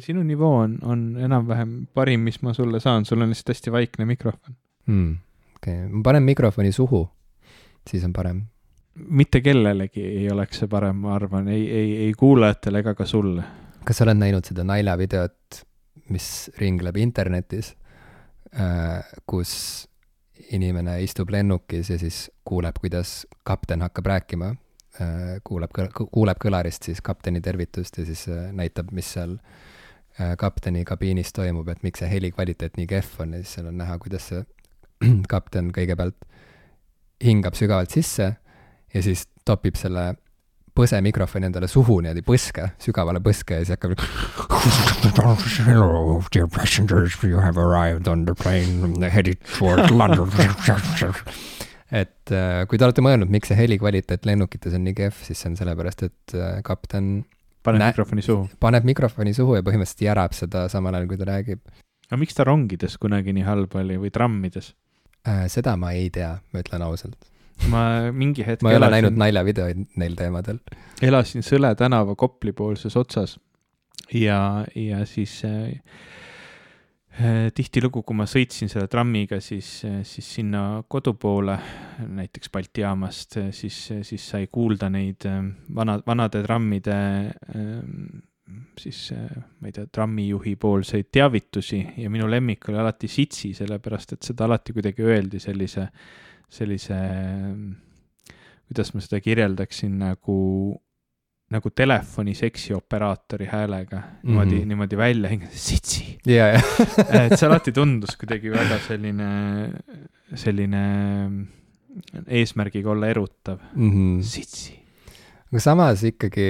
sinu nivoo on, on enam-vähem parim, mis ma sulle saan, sul on lihtsalt hästi vaikne mikrofon mm,. okei okay., ma panen mikrofoni suhu, siis on parem. mitte kellelegi ei oleks see parem, ma arvan, ei, ei, ei kuulajatele ega ka sulle. kas sa oled näinud seda naljavideot, mis ringleb internetis, äh, kus inimene istub lennukis ja siis kuuleb, kuidas kapten hakkab rääkima, äh, kuuleb, kuuleb kõlarist siis kapteni tervitust ja siis äh, näitab, mis seal kapteni kabiinis toimub, et miks see heli kvaliteet nii kehv on ja siis seal on näha, kuidas see kapten kõigepealt hingab sügavalt sisse ja siis topib selle põse mikrofoni endale suhu niimoodi põske, sügavale põske ja siis hakkab. Hello, dear passengers, you have arrived on the plane headed towards London. et äh, kui te olete mõelnud, miks see heli kvaliteet lennukites on nii kehv, siis see on sellepärast, et äh, kapten. Paneb mikrofoni suhu. paneb mikrofoni suhu ja põhimõtteliselt järab seda samal ajal, kui ta räägib. aga miks ta rongides kunagi nii halb oli või trammides? äh,? seda ma ei tea, ma ütlen ausalt. ma mingi hetk ma ei ole elasin, näinud naljavideoid neil teemadel. elasin Sõle tänava Kopli poolses otsas ja, ja siis äh, tihtilugu, kui ma sõitsin selle trammiga, siis, siis sinna kodu poole, näiteks Balti jaamast, siis, siis sai kuulda neid vana, vanade trammide siis ma ei tea, trammijuhi poolseid teavitusi. Ja minu lemmik oli alati Sitsi, sellepärast et seda alati kuidagi öeldi sellise, sellise, kuidas ma seda kirjeldaksin, nagu, nagu telefoni seksioperaatori häälega mm, -hmm. niimoodi, niimoodi välja hingata, Sitsi yeah,. Yeah. et see alati tundus kuidagi väga selline, selline eesmärgiga olla erutav mm. -hmm. Sitsi. aga samas ikkagi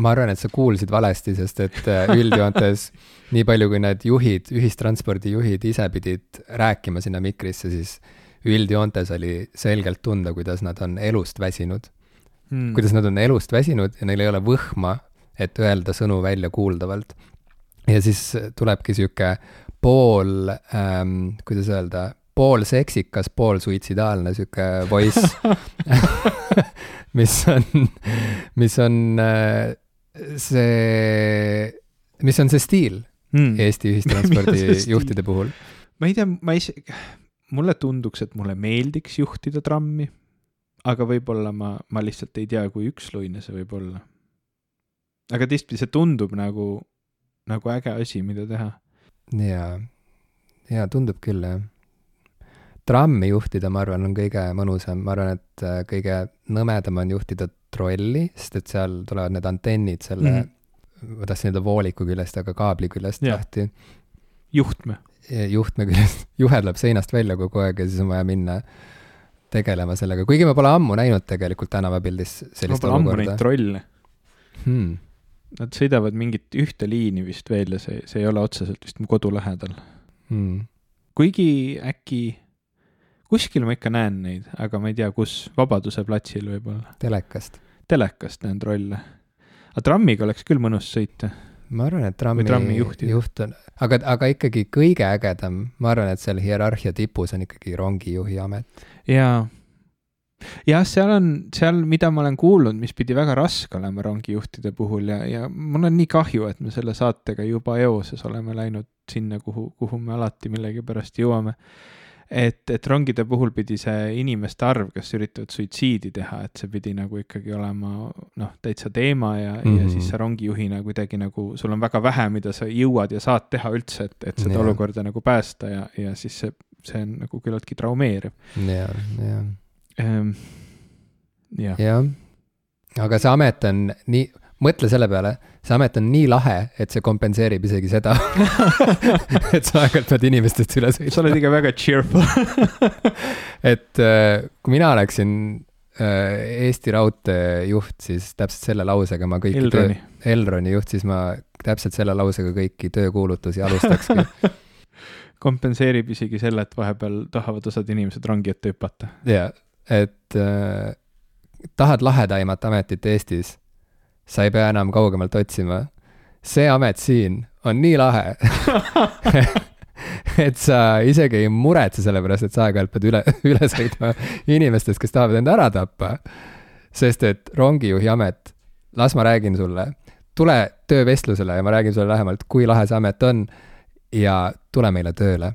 ma arvan, et sa kuulsid valesti, sest et äh, üldjoontes nii palju, kui need juhid, ühistranspordijuhid ise pidid rääkima sinna mikrisse, siis üldjoontes oli selgelt tunda, kuidas nad on elust väsinud hmm.. kuidas nad on elust väsinud ja neil ei ole võhma, et öelda sõnu välja kuuldavalt. ja siis tulebki sihuke pool ähm,, kuidas öelda, pool seksikas, pool suitsidaalne sihuke voice mis on, mis on äh, see, mis on see stiil mm. Eesti ühistranspordijuhtide puhul? ma ei tea, ma ise, mulle tunduks, et mulle meeldiks juhtida trammi, aga võib-olla ma, ma lihtsalt ei tea, kui üksluine see võib olla. aga teistpidi see tundub nagu, nagu äge asi, mida teha. jaa, jaa, tundub küll, jah trammi juhtida, ma arvan, on kõige mõnusam, ma arvan, et äh, kõige nõmedam on juhtida trolli, sest et seal tulevad need antennid selle mm, -hmm. ma tahtsin öelda vooliku küljest, aga kaabli küljest yeah. lahti. juhtme. juhtme küljest, juhe tuleb seinast välja kogu aeg ja siis on vaja minna tegelema sellega, kuigi ma pole ammu näinud tegelikult tänavapildis sellist olukorda. ammu neid trolle hmm.. Nad sõidavad mingit ühte liini vist veel ja see, see ei ole otseselt vist mu kodu lähedal hmm.. kuigi äkki kuskil ma ikka näen neid, aga ma ei tea, kus, Vabaduse platsil võib-olla. telekast. telekast näen trolle. aga trammiga oleks küll mõnus sõita. ma arvan, et trammi, trammi juht on, aga, aga ikkagi kõige ägedam, ma arvan, et seal hierarhia tipus on ikkagi rongijuhi amet. Jaa jah, seal on, seal, mida ma olen kuulnud, mis pidi väga raske olema rongijuhtide puhul ja, ja mul on nii kahju, et me selle saatega juba eoses oleme läinud sinna, kuhu, kuhu me alati millegipärast jõuame et, et rongide puhul pidi see inimeste arv, kes üritavad suitsiidi teha, et see pidi nagu ikkagi olema noh, täitsa teema ja mm, -hmm. ja siis mhm. sa rongijuhina kuidagi nagu, sul on väga vähe, mida sa jõuad ja saad teha üldse, et, et seda ja. olukorda nagu päästa ja, ja siis see, see on nagu küllaltki traumeeriv. jah, jah. Ehm, jah. jah, aga see amet on nii, mõtle selle peale, see amet on nii lahe, et see kompenseerib isegi seda et sa aeg-ajalt pead inimestest üle sõitma. sa oled ikka väga cheerful et äh, kui mina oleksin äh, Eesti Raudtee juht, siis täpselt selle lausega ma kõiki Elroni. töö, Elroni juht, siis ma täpselt selle lausega kõiki töökuulutusi alustakski kompenseerib isegi selle, et vahepeal tahavad osad inimesed rongi ette hüpata. jaa, et äh, tahad lahedaimat ametit Eestis sa ei pea enam kaugemalt otsima. see amet siin on nii lahe et sa isegi ei muretse selle pärast, et sa aeg-ajalt pead üle, üle sõitma inimestest, kes tahavad end ära tappa. sest et rongijuhi amet, las ma räägin sulle, tule töövestlusele ja ma räägin sulle lähemalt, kui lahe see amet on ja tule meile tööle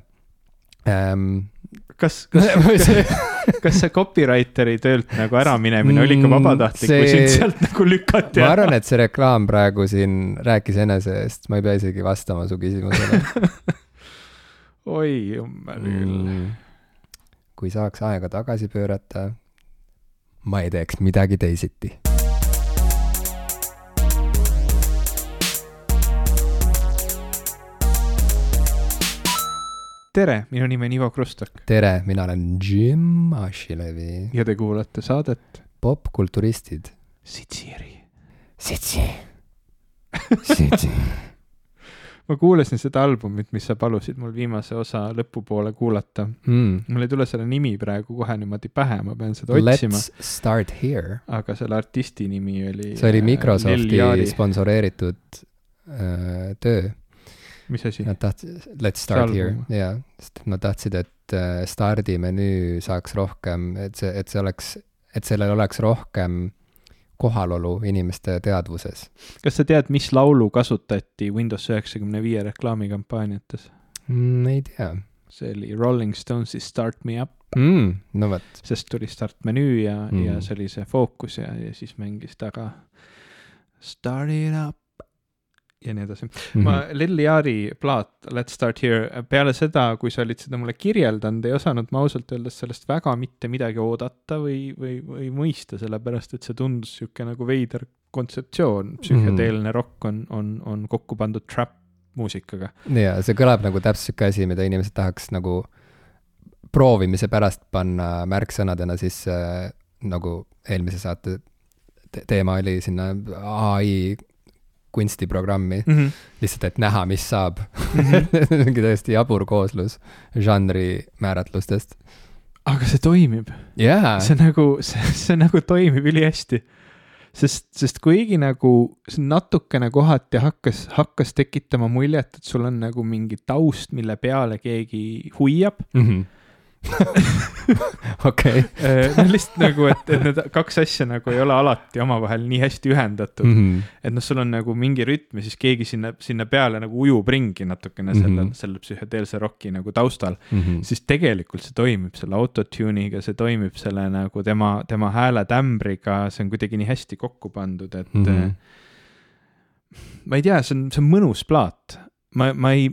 ähm,. kas, kas, kas, see copywriteri töölt nagu äraminemine oli ikka vabatahtlik see... või sind sealt nagu lükati ära? ma arvan, et see reklaam praegu siin rääkis enese eest, ma ei pea isegi vastama su küsimusele oi, jummel küll mm,. kui saaks aega tagasi pöörata, ma ei teeks midagi teisiti tere, minu nimi on Ivo Krustok. tere, mina olen Jim Ashilevi. ja te kuulate saadet Popkulturistid. Sitsiri. Sitsi. Sitsi ma kuulasin seda albumit, mis sa palusid mul viimase osa lõpupoole kuulata mm.. mul ei tule selle nimi praegu kohe niimoodi pähe, ma pean seda otsima. Let's start here. aga selle artisti nimi oli. see oli äh, Microsofti sponsoreeritud äh, töö mis asi? Nad tahtsid, let's start here, jaa, sest nad tahtsid, et äh, stardimenüü saaks rohkem, et see, et see oleks, et sellel oleks rohkem kohalolu inimeste teadvuses. kas sa tead, mis laulu kasutati Windows üheksakümne viie reklaamikampaaniates mm,? ei tea. see oli Rolling Stonesi Start me up mm,. no vot. sest tuli start menüü ja mm., ja see oli see fookus ja, ja siis mängis taga Start it up ja nii edasi mm. -hmm. ma, Lil Yari plaat Let's Start Here, peale seda, kui sa olid seda mulle kirjeldanud, ei osanud ma ausalt öeldes sellest väga mitte midagi oodata või, või, või mõista, sellepärast et see tundus sihuke nagu veider kontseptsioon, psühhedeelne mm -hmm. rock on, on, on kokku pandud trap muusikaga. ja see kõlab nagu täpselt sihuke asi, mida inimesed tahaks nagu proovimise pärast panna märksõnadena sisse nagu eelmise saate teema oli sinna ai kunstiprogrammi mm, -hmm. lihtsalt, et näha, mis saab mm. -hmm. mingi täiesti jabur kooslus žanri määratlustest. aga see toimib yeah.. see nagu, see, nagu toimib ülihästi. sest, sest kuigi nagu see natukene kohati hakkas, hakkas tekitama muljet, et sul on nagu mingi taust, mille peale keegi huiab mm. -hmm okei. Äh, lihtsalt nagu, et, et need kaks asja nagu ei ole alati omavahel nii hästi ühendatud mm. -hmm. et noh, sul on nagu mingi rütm ja siis keegi sinna, sinna peale nagu ujub ringi natukene mm -hmm. selle, selle psühhedeelse roki nagu taustal mm. -hmm. siis tegelikult see toimib selle autotune'iga, see toimib selle nagu tema, tema hääletämbriga, see on kuidagi nii hästi kokku pandud, et mm. -hmm. ma ei tea, see on, see on mõnus plaat ma, ma ei,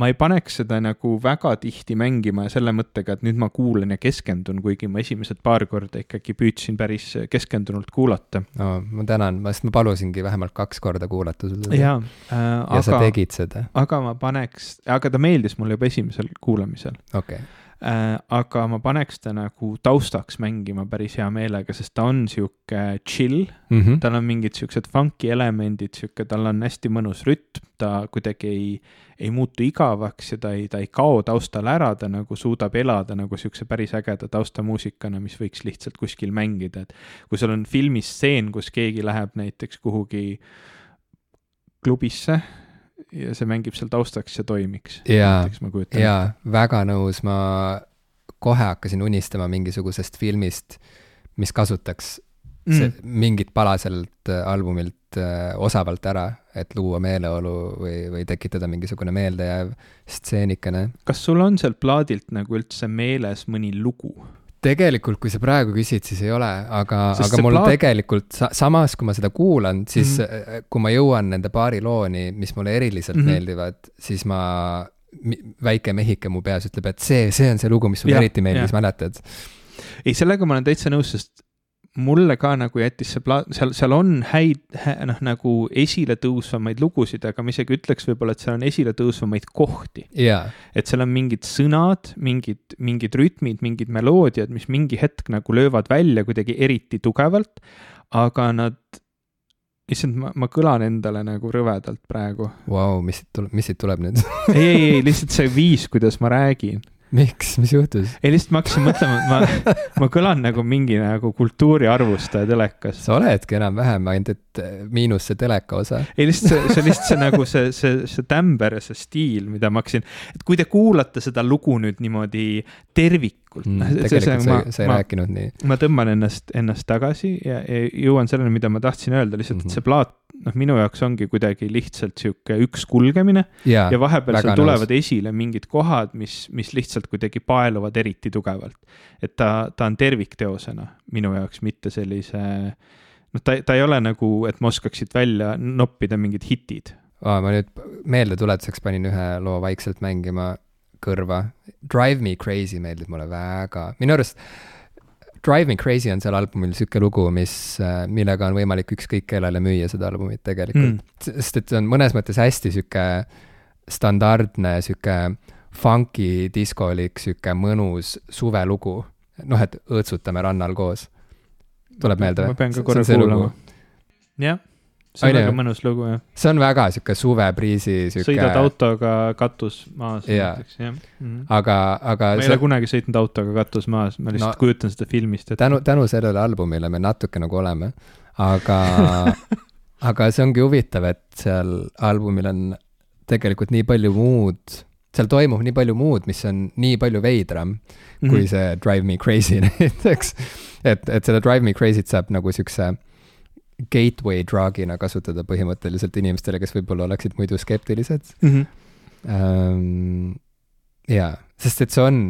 ma ei paneks seda nagu väga tihti mängima selle mõttega, et nüüd ma kuulan ja keskendun, kuigi ma esimesed paar korda ikkagi püüdsin päris keskendunult kuulata no,. ma tänan, sest ma palusingi vähemalt kaks korda kuulata sul seda. jaa äh,. ja aga, sa tegid seda. aga ma paneks, aga ta meeldis mulle juba esimesel kuulamisel. okei okay. Aga ma paneks ta nagu taustaks mängima päris hea meelega, sest ta on sihuke chill. Mm, -hmm. tal on mingid siuksed funky elemendid, sihuke, tal on hästi mõnus rütm, ta kuidagi ei, ei muutu igavaks ja ta ei, ta ei kao taustal ära, ta nagu suudab elada nagu siukse päris ägeda taustamuusikana, mis võiks lihtsalt kuskil mängida, et kui sul on filmis stseen, kus keegi läheb näiteks kuhugi klubisse ja see mängib seal taustaks ja toimiks. jaa, jaa, väga nõus, ma kohe hakkasin unistama mingisugusest filmist, mis kasutaks mm. see, mingit palaselt äh, albumilt äh, osavalt ära, et luua meeleolu või, või tekitada mingisugune meeldejääv stseenikene. kas sul on sealt plaadilt nagu üldse meeles mõni lugu? Tegelikult, kui sa praegu küsid, siis ei ole, aga, aga mul plaat... tegelikult sa, samas, kui ma seda kuulan, siis mm -hmm. kui ma jõuan nende paari looni, mis mulle eriliselt mm -hmm. meeldivad, siis ma, väike mehike mu peas ütleb, et see, see on see lugu, mis sulle eriti meeldis, mäletad? ei, sellega ma olen täitsa nõus, sest mulle ka nagu jättis see pla-, seal, seal on häid hä,, noh, nagu esiletõusvamaid lugusid, aga ma isegi ütleks võib-olla, et seal on esiletõusvamaid kohti. Yeah.. et seal on mingid sõnad, mingid, mingid rütmid, mingid meloodiad, mis mingi hetk nagu löövad välja kuidagi eriti tugevalt, aga nad issand, ma, ma kõlan endale nagu rõvedalt praegu. Vau, mis siit tuleb, mis siit tuleb nüüd? Ei, ei, ei, lihtsalt see viis, kuidas ma räägin miks, mis juhtus? ei, lihtsalt ma hakkasin mõtlema, et ma, ma kõlan nagu mingi nagu kultuuriarvustaja telekas. sa oledki enam-vähem, ainult et eh, miinus see teleka osa. ei, lihtsalt see, see lihtsalt see nagu see, see, see tämber ja see stiil, mida ma hakkasin, et kui te kuulate seda lugu nüüd niimoodi tervikuna, tegelikult mm,. See- see- tegelikult sa, ma- sa ei ma- rääkinud nii. ma tõmban ennast, ennast tagasi ja, ja jõuan selleni, mida ma tahtsin öelda, lihtsalt Mhm. et see plaat, noh, minu jaoks ongi kuidagi lihtsalt sihuke üks kulgemine jaa ja vahepeal seal nõus. tulevad esile mingid kohad, mis, mis lihtsalt kuidagi paeluvad eriti tugevalt. et ta, ta on tervikteosena minu jaoks, mitte sellise, noh, ta, ta ei ole nagu, et ma oskaks siit välja noppida mingid hitid. aa, ma nüüd meeldetuletuseks panin ühe loo vaikselt mängima kõrva. Drive me crazy meeldib mulle väga, minu arust Drive me crazy on seal albumil sihuke lugu, mis, millega on võimalik ükskõik kellele müüa seda albumit tegelikult mm.. sest et see on mõnes mõttes hästi sihuke standardne sihuke funky diskolik sihuke mõnus suvelugu. noh, et õõtsutame rannal koos. tuleb meelde ma või? pean ka korra kuulama. jah, see on väga mõnus lugu jah. see on väga sihuke suvepriisi sihuke. sõidad autoga katus maas Jaa. näiteks, jah mm.. aga, aga ma ei ole kunagi sõitnud autoga katus maas, ma lihtsalt No, kujutan seda filmist ette. tänu, tänu sellele albumile me natuke nagu oleme, aga, aga see ongi huvitav, et seal albumil on tegelikult nii palju muud, seal toimub nii palju muud, mis on nii palju veidram mm Mhm. -hmm. kui see Drive Me Crazy näiteks. et, et seda Drive Me Crazy't saab nagu siukse gateway drug'ina kasutada põhimõtteliselt inimestele, kes võib-olla oleksid muidu skeptilised mm. -hmm. ähm,. jaa, sest et see on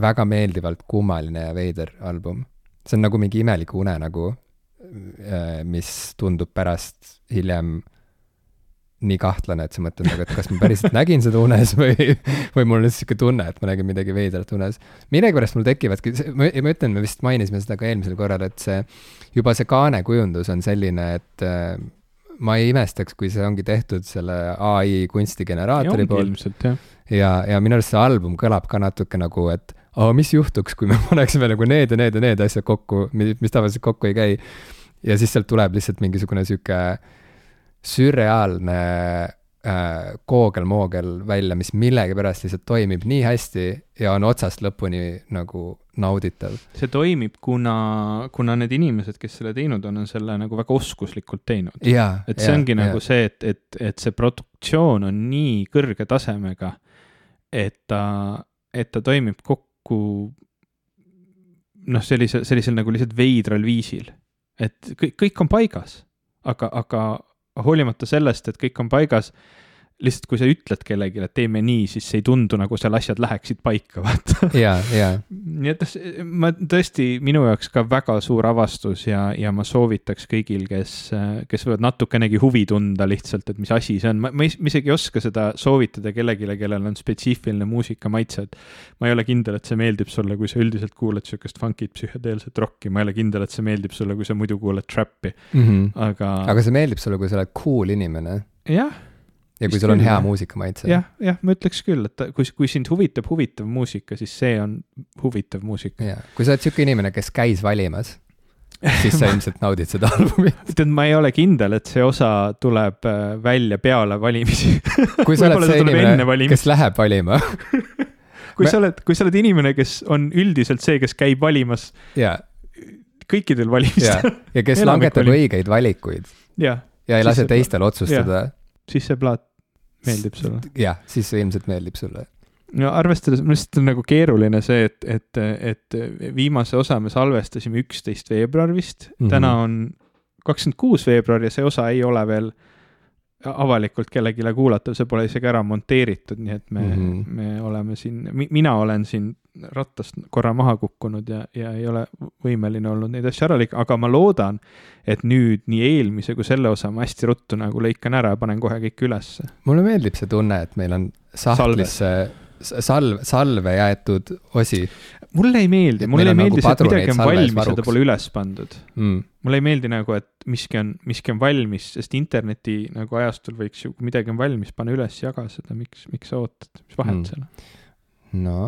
väga meeldivalt kummaline ja veider album. see on nagu mingi imelik unenägu, mis tundub pärast hiljem nii kahtlane, et sa mõtled nagu, et kas ma päriselt nägin seda unes või, või mul on lihtsalt sihuke tunne, et ma nägin midagi veidrat unes. millegipärast mul tekivadki, ma ma ütlen, me vist mainisime seda ka eelmisel korral, et see, juba see kaanekujundus on selline, et äh, ma ei imestaks, kui see ongi tehtud selle ai kunstigeneraatori poolt jah. ja, ja minu arust see album kõlab ka natuke nagu, et aa, mis juhtuks, kui me paneksime nagu need ja need ja need asjad kokku, mis tavaliselt kokku ei käi. ja siis sealt tuleb lihtsalt mingisugune sihuke sürreaalne äh, koogel-moogel välja, mis millegipärast lihtsalt toimib nii hästi ja on otsast lõpuni nagu nauditav. see toimib, kuna, kuna need inimesed, kes selle teinud on, on selle nagu väga oskuslikult teinud. et see ongi nagu see, et, et, et see produktsioon on nii kõrge tasemega, et ta, et ta toimib kokku noh, sellise, sellisel nagu lihtsalt veidral viisil. et kõik, kõik on paigas, aga, aga hoolimata sellest, et kõik on paigas, lihtsalt kui sa ütled kellelegi, et teeme nii, siis ei tundu nagu seal asjad läheksid paika, vaata. jaa, jaa, nii et noh, ma tõesti, minu jaoks ka väga suur avastus ja, ja ma soovitaks kõigil, kes, kes võivad natukenegi huvi tunda lihtsalt, et mis asi see on, ma, ma, isegi ei oska seda soovitada kellelegi, kellel on spetsiifiline muusikamaitse, et ma ei ole kindel, et see meeldib sulle, kui sa üldiselt kuulad sihukest funkit psühhedeelset rokki, ma ei ole kindel, et see meeldib sulle, kui sa muidu kuulad trappi, Mhm. aga, aga see meeldib sulle, kui sa oled cool inimene. Jah, ja kui sul on küll, hea jah. muusikamaitse. jah, jah, ma ütleks küll, et kui, kui sind huvitab huvitav muusika, siis see on huvitav muusika. jaa, kui sa oled sihuke inimene, kes käis valimas, siis sa ilmselt naudid seda albumit. tead, ma ei ole kindel, et see osa tuleb äh, välja peale valimisi. kui sa oled see inimene, kes läheb valima kui Me- sa oled, kui sa oled inimene, kes on üldiselt see, kes käib valimas ja, kõikidel valimistel,, ja kes langetab õigeid valikuid jah, ja ei Siis lase teistel otsustada, siis see plaat meeldib sulle. jah, siis see ilmselt meeldib sulle. no arvestades, minu arust on nagu keeruline see, et, et, et viimase osa me salvestasime üksteist veebruar vist mm, Mhm. -hmm. täna on kakskümmend kuus veebruar ja see osa ei ole veel avalikult kellelegi kuulatav, see pole isegi ära monteeritud, nii et me mm. -hmm. me oleme siin, mina olen siin rattast korra maha kukkunud ja, ja ei ole võimeline olnud neid asju ära lõikama, aga ma loodan, et nüüd nii eelmise kui selle osa ma hästi ruttu nagu lõikan ära ja panen kohe kõik ülesse. mulle meeldib see tunne, et meil on sahtlisse salv, salve jäetud osi mulle ei meeldi, mulle ei meeldi nagu see, et midagi on valmis ja ta pole üles pandud. mm.. mulle ei meeldi nagu, et miski on, miski on valmis, sest interneti nagu ajastul võiks ju, kui midagi on valmis, pane üles, jaga seda, miks, miks sa ootad, mis vahet Mm. seal on? no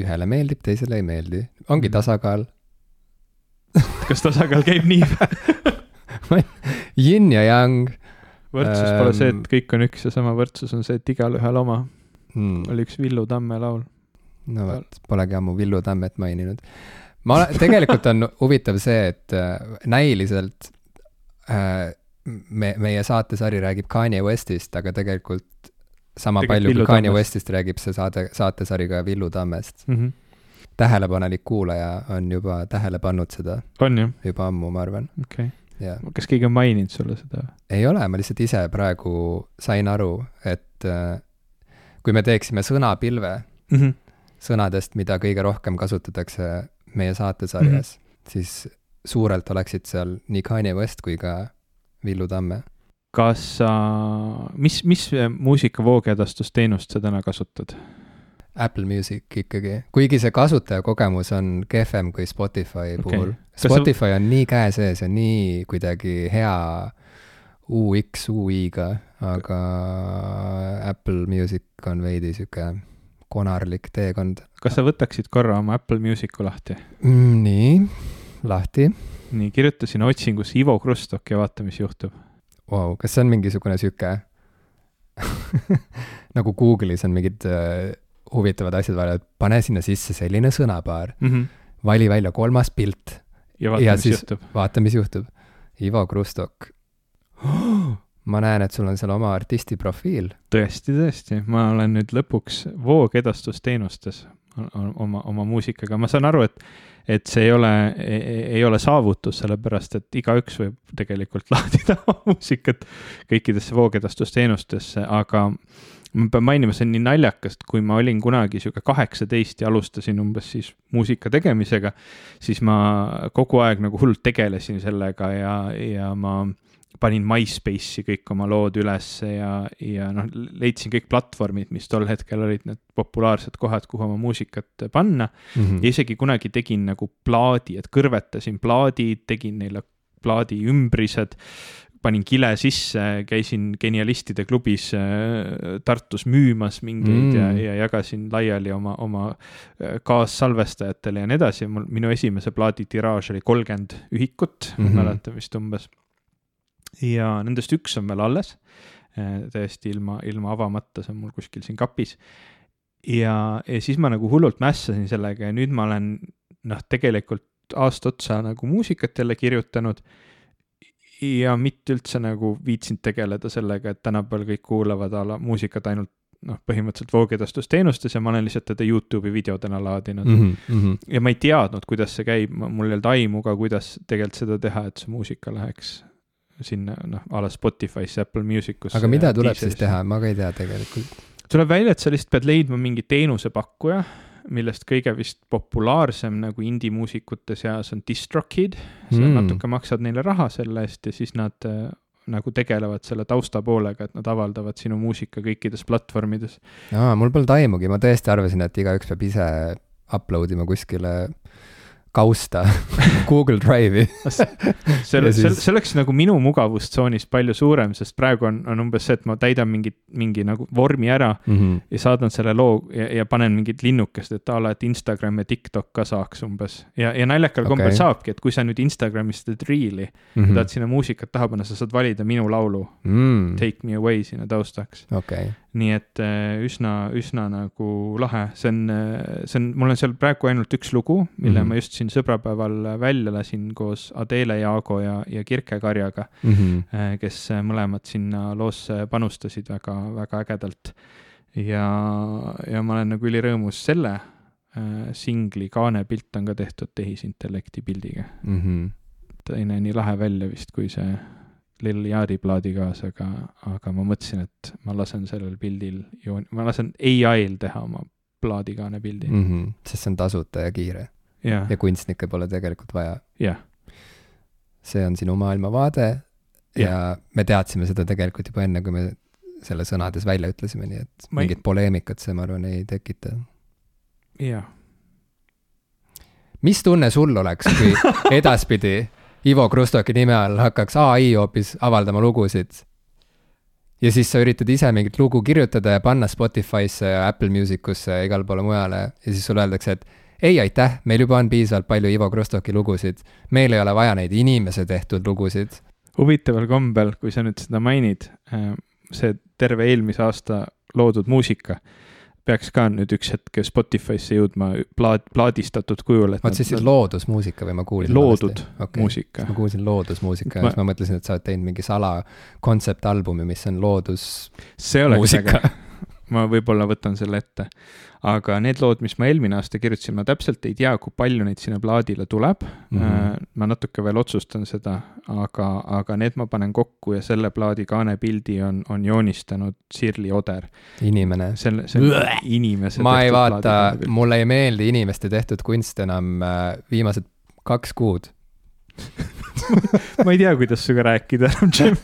ühele meeldib, teisele ei meeldi, ongi Mm. tasakaal. kas tasakaal käib nii või? Yin ja yang võrdsus pole see, Ähm. et kõik on üks ja sama, võrdsus on see, et igalühel oma, mm.. oli üks Villu Tamme laul. no vot, polegi ammu Villu Tammet maininud. ma olen, tegelikult on huvitav see, et äh, näiliselt äh, me, meie saatesari räägib Kanye Westist, aga tegelikult sama Tegelikult palju Villu kui Kanye Tammest. Westist räägib see saade, saatesari ka Villu Tammest. Mm -hmm. tähelepanelik kuulaja on juba tähele pannud seda on jah, juba ammu, ma arvan, okei okay.. kas keegi on maininud sulle seda? ei ole, ma lihtsalt ise praegu sain aru, et äh, kui me teeksime sõnapilve sõnadest, mida kõige rohkem kasutatakse meie saatesarjas mm, -hmm. siis suurelt oleksid seal nii Kanye West kui ka Villu Tamme. kas sa, mis, mis muusika voogedastusteenust sa täna kasutad? Apple Music ikkagi, kuigi see kasutajakogemus on kehvem kui Spotify Okei. puhul. Spotify on nii käe sees ja nii kuidagi hea UX, UI-ga, aga Apple Music on veidi sihuke konarlik teekond kas sa võtaksid korra oma Apple Music'u lahti? mm,. nii, lahti nii, kirjutasin otsingusse Ivo Krustok ja vaata, mis juhtub. wow,. kas see on mingisugune sihuke nagu Google'is on mingid äh, huvitavad asjad vaja, et pane sinna sisse selline sõnapaar, vali välja kolmas pilt, ja vaata, mis juhtub. vaata, mis juhtub. Ivo Krustok. ma näen, et sul on seal oma artisti profiil. tõesti, tõesti, ma olen nüüd lõpuks voogedastusteenustes oma, oma muusikaga, ma saan aru, et, et see ei ole, ei ole saavutus, sellepärast et igaüks võib tegelikult laadida muusikat kõikidesse voogedastusteenustesse, aga ma pean mainima, see on nii naljakas, et kui ma olin kunagi sihuke kaheksateist ja alustasin umbes siis muusika tegemisega, siis ma kogu aeg nagu hullult tegelesin sellega ja, ja ma panin MySpace'i kõik oma lood ülesse ja, ja noh, leidsin kõik platvormid, mis tol hetkel olid need populaarsed kohad, kuhu oma muusikat panna Mhm. ja isegi kunagi tegin nagu plaadi, et kõrvetasin plaadid, tegin neile plaadi ümbrised, panin kile sisse, käisin genialistide klubis äh, Tartus müümas mingeid mm. ja Mm., ja jagasin laiali oma, oma äh, kaassalvestajatele ja nii edasi, mul, minu esimese plaadi tiraaž oli kolmkümmend ühikut mm. -hmm. mäletan vist umbes. Ja nendest üks on veel alles, täiesti ilma, ilma avamata, see on mul kuskil siin kapis. ja, ja siis ma nagu hullult mässasin sellega ja nüüd ma olen noh, tegelikult aasta otsa nagu muusikat jälle kirjutanud ja mitte üldse nagu viitsinud tegeleda sellega, et tänapäeval kõik kuulavad a la muusikat ainult noh, põhimõtteliselt voogedastusteenustes ja ma olen lihtsalt teda Youtube'i videodena laadinud mm. mm. -hmm. ja ma ei teadnud, kuidas see käib, mul ei olnud aimu ka, kuidas tegelikult seda teha, et see muusika läheks sinna noh, a la Spotify'sse, Apple Music usse. aga mida tuleb siis teha, ma ka ei tea tegelikult. tuleb välja, et sa lihtsalt pead leidma mingi teenusepakkuja, millest kõige vist populaarsem nagu indie-muusikute seas on DistroKid. sa Mm. natuke maksad neile raha selle eest ja siis nad äh, nagu tegelevad selle taustapoolega, et nad avaldavad sinu muusika kõikides platvormides. aa, mul polnud aimugi, ma tõesti arvasin, et igaüks peab ise upload ima kuskile kausta Google Drive'i. see, Ja see, oleks nagu minu mugavustsoonist palju suurem, sest praegu on, on umbes see, et ma täidan mingi, mingi nagu vormi ära Mm -hmm. ja saadan selle loo ja, ja panen mingit linnukest, et a la, et Instagram ja TikTok ka saaks umbes. ja, ja naljakal okay. kombel saabki, et kui sa nüüd Instagramis teed reel'i mm, -hmm. tahad sinna muusikat taha panna, sa saad valida minu laulu mm.. Take me away sinna taustaks. okei, nii et äh, üsna, üsna nagu lahe, see on, see on, mul on seal praegu ainult üks lugu, mille mm Mhm. -hmm. ma just siin sõbrapäeval välja lasin koos Adele Jaago ja, ja Kirke Karjaga, Mhm. kes mõlemad sinna loosse panustasid väga, väga ägedalt. ja, ja ma olen nagu ülirõõmus selle äh, singli kaanepilt on ka tehtud tehisintellekti pildiga. Mhm. ta ei näe nii lahe välja vist, kui see Lil Yachty plaadi kaas, aga, aga ma mõtlesin, et ma lasen sellel pildil joon-, ma lasen ai-l teha oma plaadikaane pildi mm.. Mhm. sest see on tasuta ja kiire jah, ja kunstnikke pole tegelikult vaja. jah, see on sinu maailmavaade ja me teadsime seda tegelikult juba enne, kui me selle sõnades välja ütlesime, nii et Ma ei- mingit poleemikat see, ma arvan, ei tekita. jah. mis tunne sul oleks, kui edaspidi Ivo Krustoki nime all hakkaks ai hoopis avaldama lugusid? ja siis sa üritad ise mingit lugu kirjutada ja panna Spotify'sse ja Apple Music usse ja igale poole mujale ja siis sulle öeldakse, et ei aitäh, meil juba on piisavalt palju Ivo Krustoki lugusid, meil ei ole vaja neid inimese tehtud lugusid. huvitaval kombel, kui sa nüüd seda mainid, see terve eelmise aasta loodud muusika peaks ka nüüd üks hetk Spotify'sse jõudma plaat, plaadistatud kujul, et vot siis loodusmuusika või ma kuulsin loodud okay. muusika ma. kuulsin loodusmuusika Ma- ja siis ma mõtlesin, et sa oled teinud mingi sala kontseptalbumi, mis on loodus. see oleks muusika. Ma võib-olla võtan selle ette. aga need lood, mis ma eelmine aasta kirjutasin, ma täpselt ei tea, kui palju neid sinna plaadile tuleb mm. -hmm. ma natuke veel otsustan seda, aga, aga need ma panen kokku ja selle plaadi kaanepildi on, on joonistanud Sirli Oder. inimene. selle, on inimese. ma ei vaata, mulle ei meeldi inimeste tehtud kunst enam äh, viimased kaks kuud ma ei tea, kuidas sinuga rääkida enam, Jim.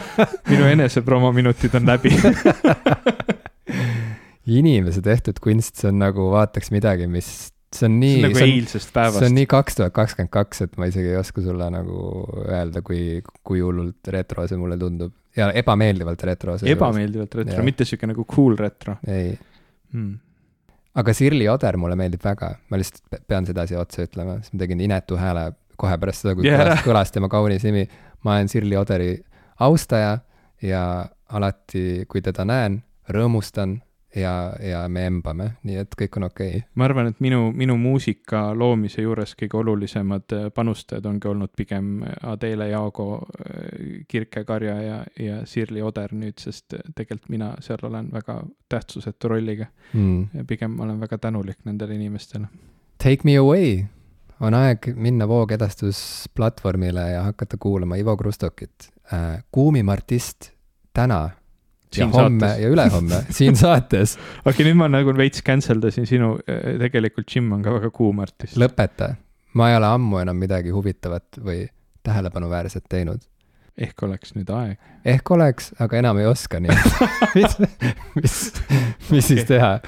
minu enesepromominutid on läbi inimese tehtud kunst, see on nagu vaataks midagi, mis, see on nii. see on nagu eilsest päevast. see on nii kaks tuhat kakskümmend kaks, et ma isegi ei oska sulle nagu öelda, kui, kui hullult retro see mulle tundub ja ebameeldivalt retro. ebameeldivalt retro, mitte sihuke nagu cool retro. ei hmm. aga Sirli Oder mulle meeldib väga, ma lihtsalt pean sedasi otsa ütlema, sest ma tegin inetu hääle kohe pärast seda, kui yeah. kõlas, kõlas tema kaunis nimi. ma olen Sirli Oderi austaja ja alati, kui teda näen, rõõmustan ja, ja me embame, nii et kõik on okei okay.. ma arvan, et minu, minu muusika loomise juures kõige olulisemad äh, panustajad ongi olnud pigem Adele Jaago, äh, Kirke Karja ja, ja Sirli Oder nüüd, sest tegelikult mina seal olen väga tähtsusetu rolliga mm.. pigem olen väga tänulik nendele inimestele. Take me away on aeg minna voogedastusplatvormile ja hakata kuulama Ivo Krustokit äh,. kuumim artist täna ja homme saates. ja ülehomme siin saates. okei okay,, nüüd ma nagu veits cancel dasin sinu, äh, tegelikult Jim on ka väga kuum artist. lõpeta, ma ei ole ammu enam midagi huvitavat või tähelepanuväärset teinud. ehk oleks nüüd aeg? ehk oleks, aga enam ei oska, nii et mis, mis, mis siis teha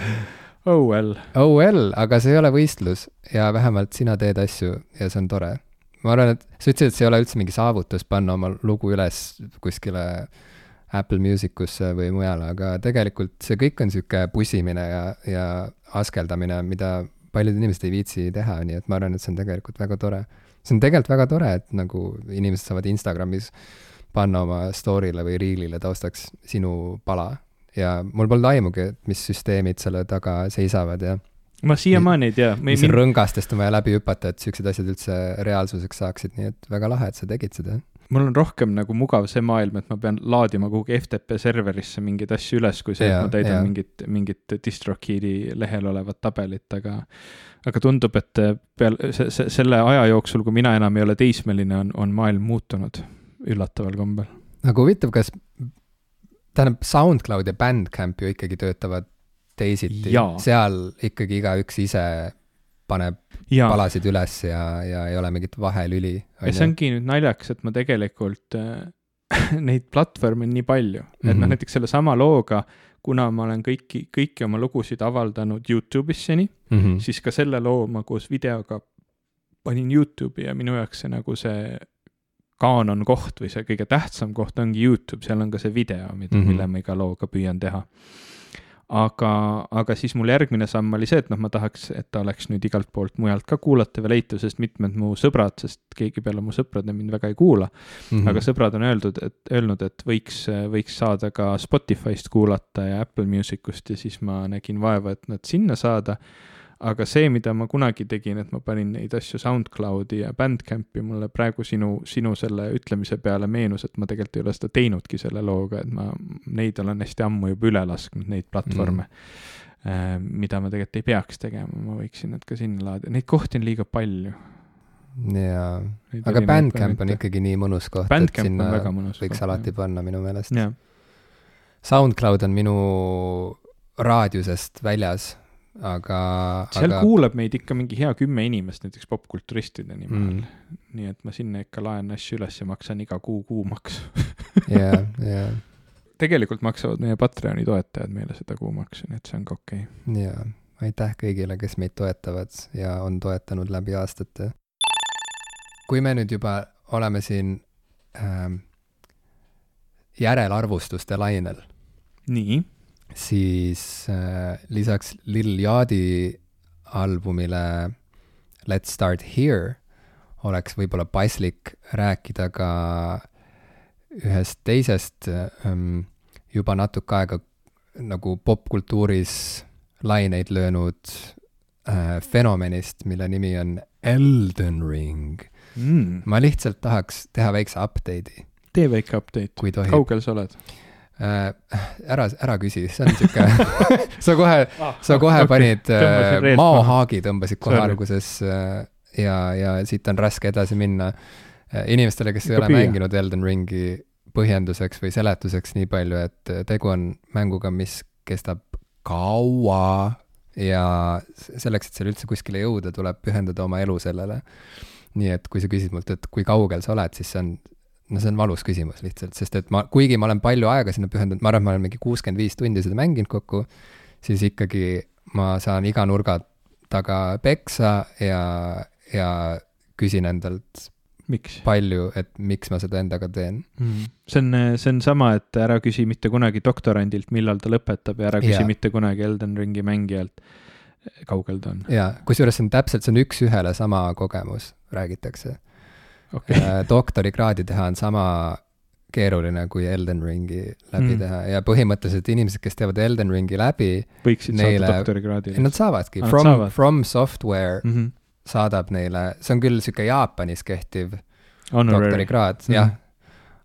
Oh well. Oh well, aga see ei ole võistlus ja vähemalt sina teed asju ja see on tore. ma arvan, et sa ütlesid, et see ei ole üldse mingi saavutus panna oma lugu üles kuskile Apple Music usse või mujale, aga tegelikult see kõik on niisugune pusimine ja, ja askeldamine, mida paljud inimesed ei viitsi teha, nii et ma arvan, et see on tegelikult väga tore. see on tegelikult väga tore, et nagu inimesed saavad Instagramis panna oma story'le või reel'ile taustaks sinu pala ja mul polnud aimugi, et mis süsteemid selle taga seisavad ja ma siiamaani ei tea. mis rõngastest on vaja läbi hüpata, et siuksed asjad üldse reaalsuseks saaksid, nii et väga lahe, et sa tegid seda. Mul on rohkem nagu mugav see maailm, et ma pean laadima kuhugi FTP serverisse mingeid asju üles, kui see, et ma täidan ja. mingit, mingit DistroKidi lehel olevat tabelit, aga aga tundub, et peale, see, see, selle aja jooksul, kui mina enam ei ole teismeline, on, on maailm muutunud üllataval kombel. aga huvitav, kas tähendab, SoundCloud ja Bandcamp ju ikkagi töötavad teisiti, seal ikkagi igaüks ise paneb ja. palasid üles ja, ja ei ole mingit vahelüli. ja see ongi nüüd naljakas, et ma tegelikult äh, neid platvorme on nii palju, et mm -hmm. noh, mhm. näiteks sellesama looga, kuna ma olen kõiki, kõiki oma lugusid avaldanud Youtube'is seni mm, -hmm. siis ka selle loo ma koos videoga panin Youtube'i ja minu jaoks see nagu see kaanon koht või see kõige tähtsam koht ongi Youtube, seal on ka see video, mida mm, -hmm. mille ma iga looga püüan teha. Aga, aga siis mul järgmine samm oli see, et noh, ma tahaks, et ta oleks nüüd igalt poolt mujalt ka kuulatav ja leitav, sest mitmed mu sõbrad, sest keegi peale mu sõprade mind väga ei kuula mm, -hmm. aga sõbrad on öeldud, et, öelnud, et võiks, võiks saada ka Spotify'st kuulata ja Apple Music ust ja siis ma nägin vaeva, et nad sinna saada aga see, mida ma kunagi tegin, et ma panin neid asju SoundCloudi ja BandCampi, mulle praegu sinu, sinu selle ütlemise peale meenus, et ma tegelikult ei ole seda teinudki selle looga, et ma neid olen hästi ammu juba üle lasknud, neid platvorme mm.. mida ma tegelikult ei peaks tegema, ma võiksin nad ka sinna laadida, neid kohti on liiga palju. Jaa, aga Bandcamp on ikkagi nii mõnus koht, et sinna võiks koht, alati jah. panna minu meelest. SoundCloud on minu raadiusest väljas aga. seal aga... kuulab meid ikka mingi hea kümme inimest, näiteks popkulturistide nime all mm.. nii et ma sinna ikka laen asju üles ja maksan iga kuu kuumaksu. jah, jah. tegelikult maksavad meie Patreoni toetajad meile seda kuumaksu, nii et see on ka okei okay.. jaa, aitäh kõigile, kes meid toetavad ja on toetanud läbi aastate. kui me nüüd juba oleme siin ähm, järelarvustuste lainel. nii siis äh, lisaks Lil Yachty albumile Let's Start Here oleks võib-olla paslik rääkida ka ühest teisest ähm, juba natuke aega nagu popkultuuris laineid löönud äh, fenomenist, mille nimi on Elden Ring mm.. ma lihtsalt tahaks teha väikse update'i. tee väike update, kaugel sa oled? Äh, ära, ära küsi, see on sihuke, sa kohe, Ah, sa kohe okay. panid äh, maohaagi tõmbasid kohe Sorry. alguses äh, ja, ja siit on raske edasi minna. inimestele, kes ei Ikka ole püüa. mänginud Elden Ringi põhjenduseks või seletuseks nii palju, et tegu on mänguga, mis kestab kaua ja selleks, et seal üldse kuskile jõuda, tuleb pühendada oma elu sellele. nii et kui sa küsid mult, et kui kaugel sa oled, siis see on, no see on valus küsimus lihtsalt, sest et ma, kuigi ma olen palju aega sinna pühendanud, ma arvan, et ma olen mingi kuuskümmend viis tundi seda mänginud kokku, siis ikkagi ma saan iga nurga taga peksa ja, ja küsin endalt miks? palju, et miks ma seda endaga teen. see on, see on sama, et ära küsi mitte kunagi doktorandilt, millal ta lõpetab ja ära küsi yeah. mitte kunagi Elden Ringi mängijalt, kaugel ta on. jaa, kusjuures see on täpselt, see on üks-ühele sama kogemus, räägitakse. okay., doktorikraadi teha on sama keeruline kui Elden Ringi läbi Mm. mm. teha ja põhimõtteliselt inimesed, kes teevad Elden Ringi läbi, võiksid neile- saada doktorikraadi. nad saavadki Ah,, From From Software mm -hmm. saadab neile, see on küll sihuke Jaapanis kehtiv Honorary. doktorikraad Mhm. jah.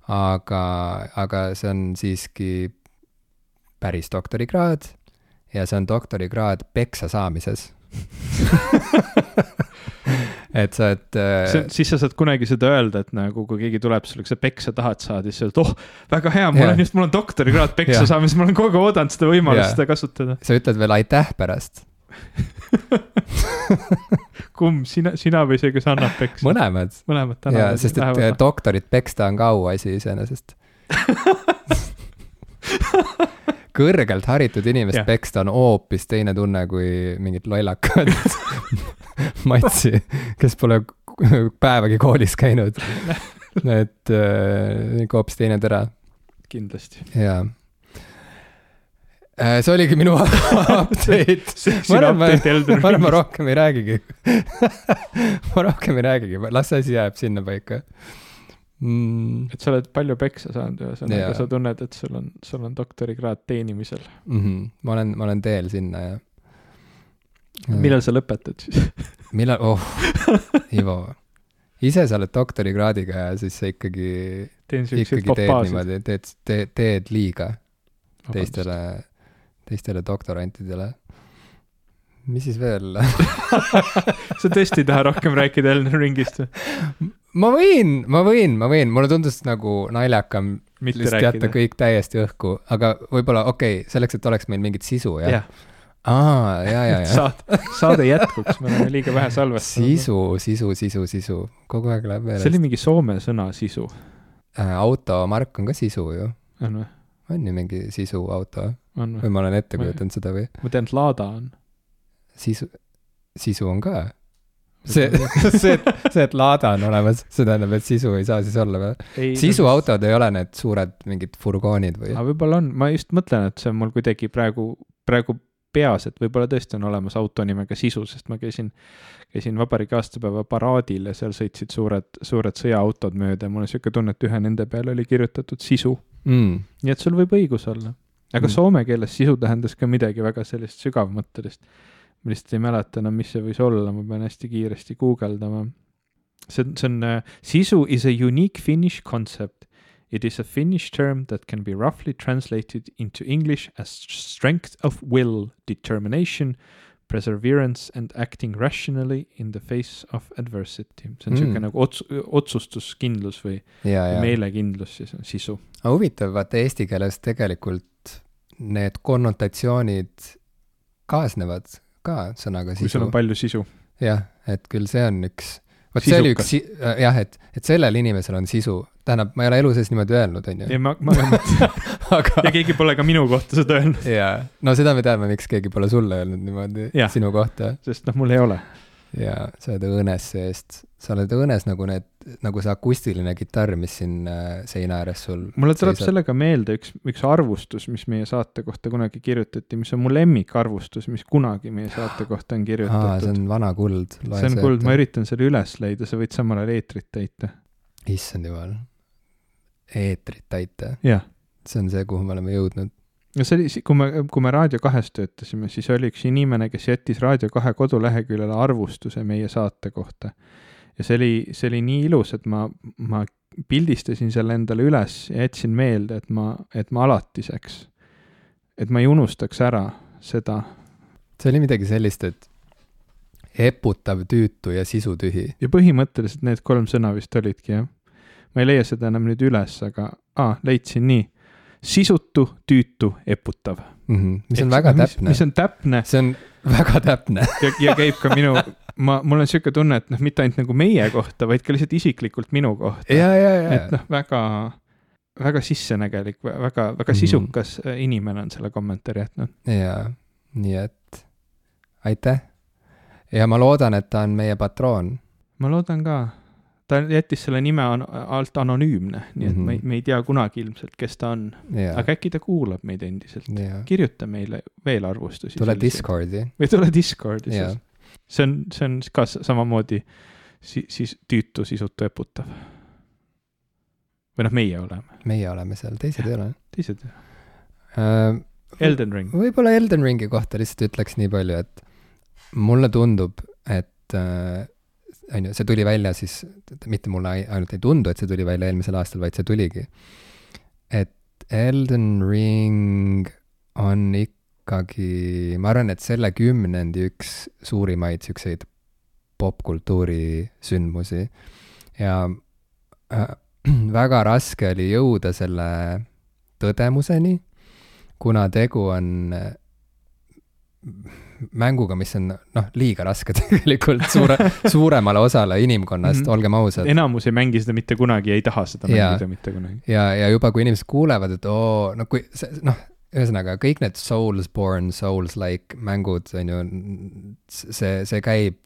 aga, aga see on siiski päris doktorikraad ja see on doktorikraad peksa saamises et sa oled see, siis sa saad kunagi seda öelda, et nagu kui keegi tuleb sulle, kui sa peksa tahad saada, siis sa ütled, oh, väga hea, mul on just, mul on doktorikraad peksa saamises, ma olen kogu aeg oodanud seda võimalust seda kasutada. sa ütled veel aitäh pärast, kumb, sina, sina või see, kes annab peksa? mõlemad. mõlemad tänavad. sest et äh, doktorit peksta on ka auasi iseenesest. kõrgelt haritud inimest Jah. peksta on hoopis teine tunne kui mingit lollakat matsi, kes pole päevagi koolis käinud. et äh, ikka hoopis teine tera, kindlasti. jaa. see oligi minu update. sinu arvan, ma- ma ma rohkem ei räägigi. ma rohkem ei räägigi, las asi jääb sinnapaika mm,. et sa oled palju peksa saanud, ühesõnaga sa tunned, et sul on, sul on doktorikraad teenimisel. Mm -hmm. ma olen, ma olen teel sinna ja. Millal sa lõpetad siis? millal, oh, Ivo, ise sa oled doktorikraadiga ja siis sa ikkagi, ikkagi teed niimoodi, teed, teed, teed liiga teistele, teistele doktorantidele. mis siis veel? sa tõesti ei taha rohkem rääkida Elden Ringist või? ma võin, ma võin, ma võin, mulle tundus nagu naljakam mitte lihtsalt jätta rääkida. kõik täiesti õhku, aga võib-olla okei okay,, selleks, et oleks meil mingit sisu, jah ja.? aa, ja, ja, ja. saade, saade jätkuks, me oleme liiga vähe salvestanud. sisu, sisu, sisu, sisu, kogu aeg läheb see oli mingi soome sõna sisu, Äh, automark on ka sisu ju, on või? on ju mingi sisuauto on või ma olen ette kujutanud seda või? ma tean, et Lada on. sisu, sisu on ka. see, see, see, et laada on olemas, see tähendab, et sisu ei saa siis olla või? sisuautod ei ole need suured mingid furgoonid või? aga võib-olla on, ma just mõtlen, et see on mul kuidagi praegu, praegu peas, et võib-olla tõesti on olemas auto nimega Sisu, sest ma käisin, käisin vabariigi aastapäeva paraadil ja seal sõitsid suured, suured sõjaautod mööda ja mul on niisugune tunne, et ühe nende peale oli kirjutatud Sisu. mm.. nii et sul võib õigus olla. aga Mm. soome keeles sisu tähendas ka midagi väga sellist sügavmõttelist. ma lihtsalt ei mäleta enam, mis see võis olla, ma pean hästi kiiresti guugeldama. see on, see on uh,, sisu is a unique Finnish concept. It is a Finnish term that can be roughly translated into English as strength of will, determination, perseverance and acting rationally in the face of adversity. see on Mm. niisugune nagu ots-, otsustuskindlus või ja, ja. meelekindlus, siis on sisu. aga huvitav, vaata eesti keeles tegelikult need konnotatsioonid kaasnevad ka sõnaga kui sul sisu on. palju sisu. jah, et küll see on üks, vot see oli üks, jah, et, et sellel inimesel on sisu, tähendab, ma ei ole elu sees niimoodi öelnud, on ja ju, ma, ma ka mõtlen, aga ja keegi pole ka minu kohta seda öelnud, jaa, no seda me teame, miks keegi pole sulle öelnud niimoodi Jah. sinu kohta. Sest noh, mul ei ole. Ja sa oled õõnes seest, sa oled õõnes nagu need, nagu see akustiline kitarr, mis siin äh, seina ääres sul mulle tuleb seisab. sellega meelde üks, üks arvustus, mis meie saate kohta kunagi kirjutati, mis on mu lemmikarvustus, mis kunagi meie saate kohta on aa, see kirjutatud. on vana kuld. see on kuld, ma üritan selle üles leida, sa võid samal ajal eetrit täita. issand jumal, eetrit täita, see on see, kuhu me oleme jõudnud. Ja see oli, kui me, kui me Raadio kahes töötasime, siis oli üks inimene, kes jättis Raadio kahe koduleheküljele arvustuse meie saate kohta. ja see oli, see oli nii ilus, et ma, ma pildistasin selle endale üles ja jätsin meelde, et ma, et ma alatiseks, et ma ei unustaks ära seda. see oli midagi sellist, et eputav, tüütu ja sisutühi. ja põhimõtteliselt need kolm sõna vist olidki, jah. ma ei leia seda enam nüüd üles, aga aa, leidsin nii. Sisutu, tüütu, eputav mm. -hmm. mis on Eks, väga täpne. mis on täpne. see on väga täpne ja, ja käib ka minu, ma, mul on sihuke tunne, et noh, mitte ainult nagu meie kohta, vaid ka lihtsalt isiklikult minu kohta. et noh, väga, väga sissenägelik, väga, väga mhm. sisukas mm -hmm. inimene on selle kommentaari jätnud. jaa, nii et aitäh. ja ma loodan, et ta on meie patroon. ma loodan ka ta jättis selle nime alt anonüümne, nii et mm -hmm. me ei, mhm. me ei tea kunagi ilmselt, kes ta on yeah.. aga äkki ta kuulab meid endiselt yeah.. kirjuta meile veel arvustusi. tule Discordi. või tule Discordi yeah., see on, see on ka samamoodi si-, siis tüütu, sisutu, eputav. või noh, meie oleme. meie oleme seal, teised ja, ei ole. teised uh,. Elden Ring. võib-olla Elden Ringi kohta lihtsalt ütleks nii palju, et mulle tundub, et uh, on ju, see tuli välja siis, mitte mulle ainult ei tundu, et see tuli välja eelmisel aastal, vaid see tuligi. et Elden Ring on ikkagi, ma arvan, et selle kümnendi üks suurimaid siukseid popkultuuri sündmusi ja äh, väga raske oli jõuda selle tõdemuseni, kuna tegu on äh, mänguga, mis on noh, liiga raske tegelikult suure, suuremale osale inimkonnast mm, -hmm. olgem ausad. enamus ei mängi seda mitte kunagi ja ei taha seda ja, mängida mitte kunagi. ja, ja juba, kui inimesed kuulevad, et oo, no kui noh, ühesõnaga kõik need Soulsborne, Souls-like mängud, on ju, see, see käib,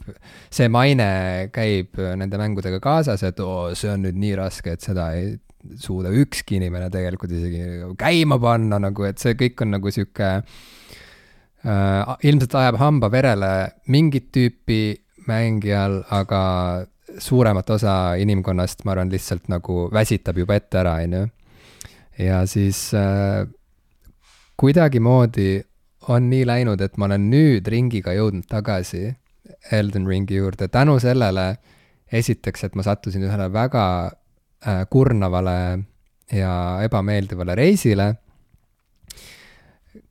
see maine käib nende mängudega kaasas, et oo, see on nüüd nii raske, et seda ei suuda ükski inimene tegelikult isegi käima panna nagu, et see kõik on nagu sihuke äh, ilmselt ajab hamba verele mingit tüüpi mängijal, aga suuremat osa inimkonnast, ma arvan, lihtsalt nagu väsitab juba ette ära, on ju. ja siis äh, kuidagimoodi on nii läinud, et ma olen nüüd ringiga jõudnud tagasi Elden Ringi juurde tänu sellele, esiteks, et ma sattusin ühele väga äh, kurnavale ja ebameeldivale reisile,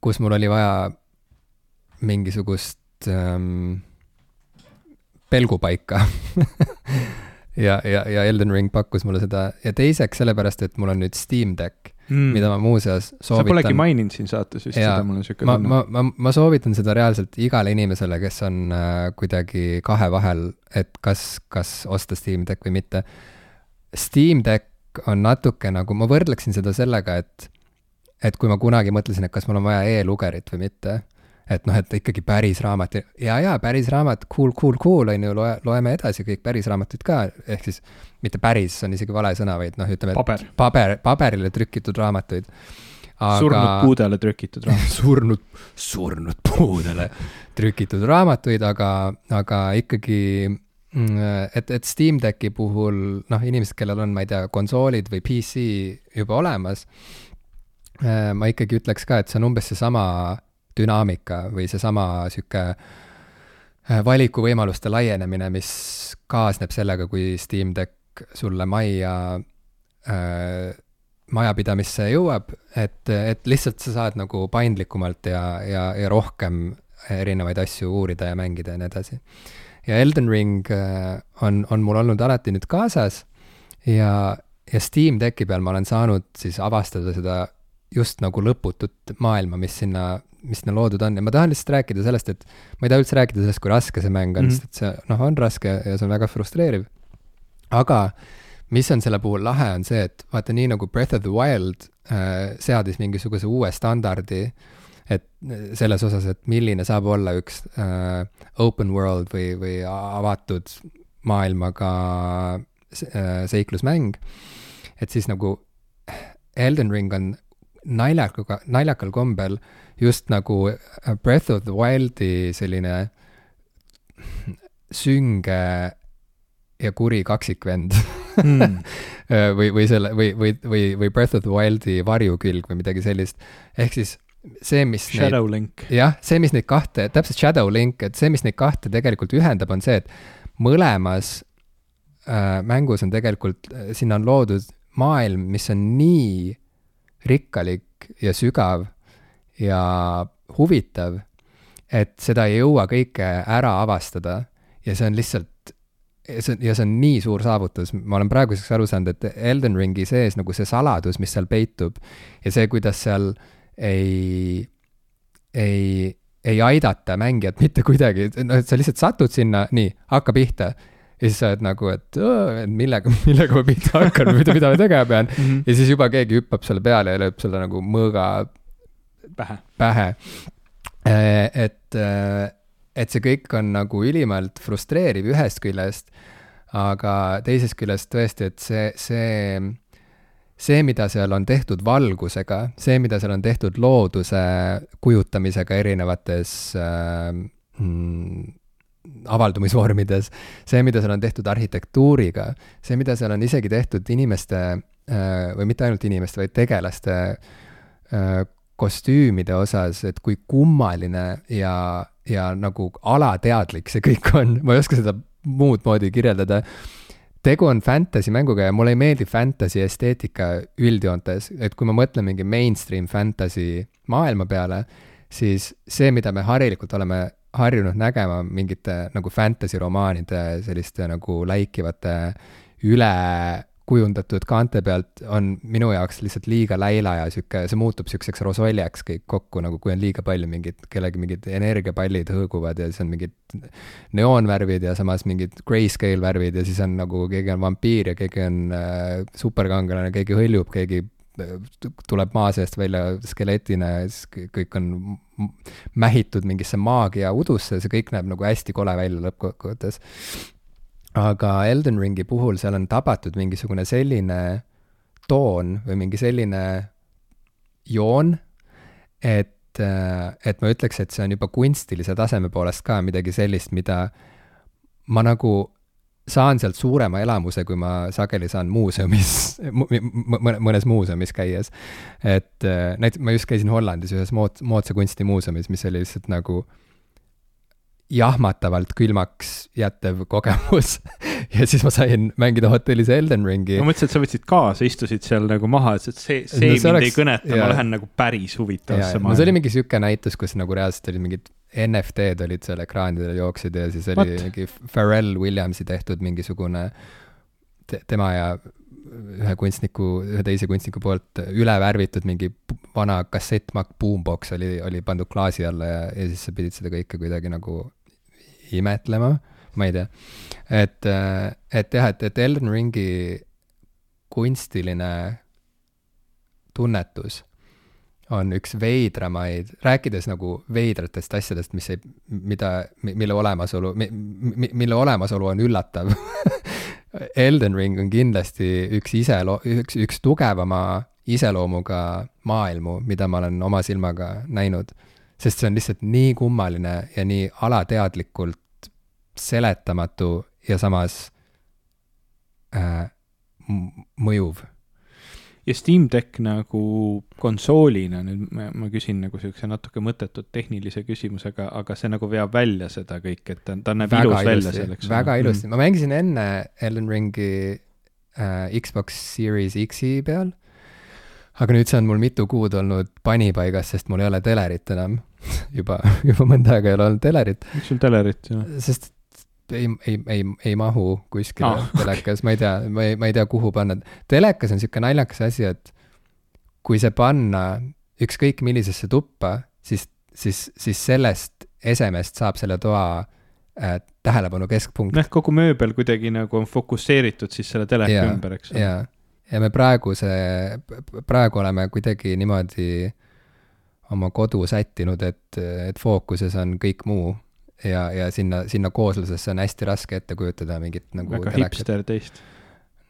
kus mul oli vaja mingisugust ähm, pelgupaika ja, ja, ja Elden Ring pakkus mulle seda ja teiseks sellepärast, et mul on nüüd Steam Deck mm., mida ma muuseas soovitan. sa polegi maininud siin saates vist seda, mul on tunne. ma, ma, ma, ma soovitan seda reaalselt igale inimesele, kes on äh, kuidagi kahe vahel, et kas, kas osta Steam Deck või mitte. Steam Deck on natuke nagu, ma võrdleksin seda sellega, et, et kui ma kunagi mõtlesin, et kas mul on vaja e-lugerit või mitte et noh, et ikkagi päris raamat ja, ja päris raamat, cool, cool, cool, on ju, loe, loeme edasi kõik päris raamatuid ka, ehk siis mitte päris, on isegi vale sõna, vaid noh, ütleme, paber, paber, paberile trükitud raamatuid. Aga... surnud puudele trükitud raamatuid surnud, surnud puudele trükitud raamatuid, aga, aga ikkagi mm, et, et Steam Decki puhul noh, inimesed, kellel on, ma ei tea, konsoolid või PC juba olemas, äh, ma ikkagi ütleks ka, et see on umbes seesama dünaamika või seesama sihuke äh, valikuvõimaluste laienemine, mis kaasneb sellega, kui Steam Deck sulle majja äh,, majapidamisse jõuab, et, et lihtsalt sa saad nagu paindlikumalt ja, ja, ja rohkem erinevaid asju uurida ja mängida ja nii edasi. ja Elden Ring äh, on, on mul olnud alati nüüd kaasas ja, ja Steam Decki peal ma olen saanud siis avastada seda just nagu lõputut maailma, mis sinna mis sinna loodud on ja ma tahan lihtsalt rääkida sellest, et ma ei taha üldse rääkida sellest, kui raske see mäng on mm, -hmm. sest et see noh, on raske ja see on väga frustreeriv. aga mis on selle puhul lahe, on see, et vaata, nii nagu Breath of the Wild äh, seadis mingisuguse uue standardi, et selles osas, et milline saab olla üks äh, open world või, või avatud maailmaga äh, seiklusmäng, et siis nagu Elden Ring on naljaka, naljakal kombel just nagu äh, Breath of the Wildi selline sünge ja kuri kaksikvend mm. või, või selle, või, või, või, või Breath of the Wildi varjukülg või midagi sellist. ehk siis see, mis Shadow neid, Link. jah, see, mis neid kahte, täpselt Shadow Link, et see, mis neid kahte tegelikult ühendab, on see, et mõlemas äh, mängus on tegelikult, sinna on loodud maailm, mis on nii rikkalik ja sügav ja huvitav, et seda ei jõua kõike ära avastada ja see on lihtsalt, see on, ja see on nii suur saavutus, ma olen praeguseks aru saanud, et Elden Ringi sees nagu see saladus, mis seal peitub ja see, kuidas seal ei, ei, ei aidata mängijat mitte kuidagi, noh, et sa lihtsalt satud sinna, nii, hakka pihta ja siis sa oled nagu, et millega, millega ma pihta hakkan, mida, mida ma tegema pean mm. -hmm. ja siis juba keegi hüppab selle peale ja lööb sulle nagu mõõga pähe, pähe. Äh, et, äh, et see kõik on nagu ülimalt frustreeriv ühest küljest, aga teisest küljest tõesti, et see, see, see, mida seal on tehtud valgusega, see, mida seal on tehtud looduse kujutamisega erinevates äh, mm, avaldumisvormides, see, mida seal on tehtud arhitektuuriga, see, mida seal on isegi tehtud inimeste äh, või mitte ainult inimeste, vaid tegelaste kostüümide osas, et kui kummaline ja, ja nagu alateadlik see kõik on, ma ei oska seda muud moodi kirjeldada. tegu on fantasy mänguga ja mulle ei meeldi fantasy esteetika üldjoontes, et kui ma mõtlen mingi mainstream fantasy maailma peale, siis see, mida me harilikult oleme harjunud nägema mingite nagu fantasy romaanide selliste nagu läikivate üle kujundatud kaante pealt on minu jaoks lihtsalt liiga läila ja sihuke, see muutub siukseks rosoljaks kõik kokku, nagu kui on liiga palju mingit, kellegi mingid energiapallid hõõguvad ja siis on mingid neoonvärvid ja samas mingid grayscale värvid ja siis on nagu keegi on vampiir ja keegi on äh, superkangelane, keegi hõljub, keegi tuleb maa seest välja skeletina ja siis kõik on mähitud mingisse maagia udusse, see kõik näeb nagu hästi kole välja lõppkokkuvõttes. Aga Elden Ringi puhul seal on tabatud mingisugune selline toon või mingi selline joon, et, et ma ütleks, et see on juba kunstilise taseme poolest ka midagi sellist, mida ma nagu saan sealt suurema elamuse, kui ma sageli saan muuseumis, mõnes muuseumis käies. et äh, näiteks ma just käisin Hollandis ühes mood-, moodsa kunsti muuseumis, mis oli lihtsalt nagu jahmatavalt külmaks jätev kogemus ja siis ma sain mängida hotellis Elden Ringi. ma mõtlesin, et sa võtsid kaasa, istusid seal nagu maha, et see, see no, mind oleks, ei kõneta, ma lähen nagu päris huvitavasse maailma. no see oli mingi sihuke näitus, kus nagu reaalselt olid mingid NFT-d olid seal ekraanidel jooksid ja siis oli What? mingi Pharrell Williamsi tehtud mingisugune te, tema ja ühe kunstniku, ühe teise kunstniku poolt üle värvitud mingi vana kassettmakk boombox oli, oli pandud klaasi alla ja, ja siis sa pidid seda kõike kuidagi nagu imetlema, ma ei tea. et, et jah, et, et Elden Ringi kunstiline tunnetus on üks veidramaid, rääkides nagu veidratest asjadest, mis ei, mida, mille olemasolu, mille olemasolu on üllatav Elden Ring on kindlasti üks iselo-, üks, üks tugevama iseloomuga maailmu, mida ma olen oma silmaga näinud. Sest see on lihtsalt nii kummaline ja nii alateadlikult seletamatu ja samas äh, mõjuv ja Steam Deck nagu konsoolina, nüüd ma, ma küsin nagu niisuguse natuke mõttetut tehnilise küsimusega, aga see nagu veab välja seda kõike, et ta, ta näeb väga ilus välja selleks. väga mm. ilusti mm., ma mängisin enne Elden Ringi äh, Xbox Series X-i peal, aga nüüd see on mul mitu kuud olnud panipaigas, sest mul ei ole telerit enam juba, juba mõnda aega ei ole olnud telerit. miks sul telerit ei ole? sest ei, ei, ei, ei mahu kuskile oh, telekas, ma ei tea, ma ei, ma ei tea, kuhu panna. telekas on sihuke naljakas asi, et kui see panna ükskõik millisesse tuppa, siis, siis, siis sellest esemest saab selle toa äh, tähelepanu keskpunkt. noh, kogu mööbel kuidagi nagu on fokusseeritud siis selle teleka ja, ümber, eks ole. ja me praegu see, praegu oleme kuidagi niimoodi oma kodu sättinud, et, et fookuses on kõik muu ja, ja sinna, sinna kooslusesse on hästi raske ette kujutada mingit nagu väga telekat. hipster teist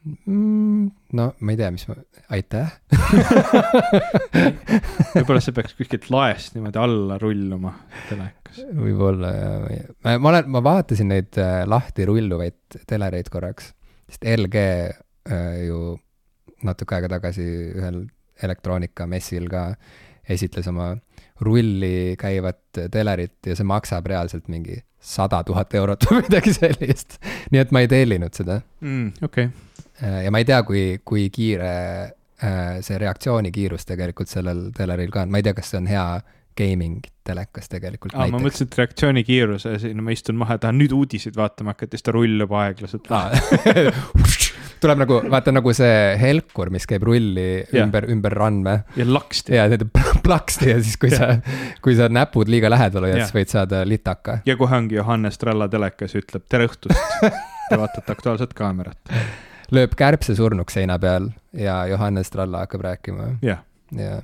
mm,. no ma ei tea, mis ma, aitäh võib-olla see peaks kuskilt laest niimoodi alla rulluma telekas. võib-olla jah, ma, ma olen, ma vaatasin neid äh, lahti rulluvaid telereid korraks, sest LG äh, ju natuke aega tagasi ühel elektroonikamessil ka esitles oma rulli käivat telerit ja see maksab reaalselt mingi sada tuhat eurot või midagi sellist. nii et ma ei tellinud seda. Mm,. okei. Okay.. ja ma ei tea, kui, kui kiire äh, see reaktsioonikiirus tegelikult sellel teleril ka on, ma ei tea, kas see on hea gaming telekas tegelikult Aa, ma mõtlesin, et reaktsioonikiiruse, siin ma istun maha, tahan nüüd uudiseid vaatama hakata, siis ta rullub aeglaselt tuleb nagu, vaata nagu see helkur, mis käib rulli yeah. ümber, ümber randme. ja laksti. ja need plaksti ja siis, kui yeah. sa, kui sa näpud liiga lähedal hoiad yeah., siis võid saada litaka. ja kohe ongi Johannes Tralla telekas ütleb tere õhtust Te vaatate Aktuaalset Kaamerat. lööb kärbse surnuks seina peal ja Johannes Tralla hakkab rääkima. jah yeah..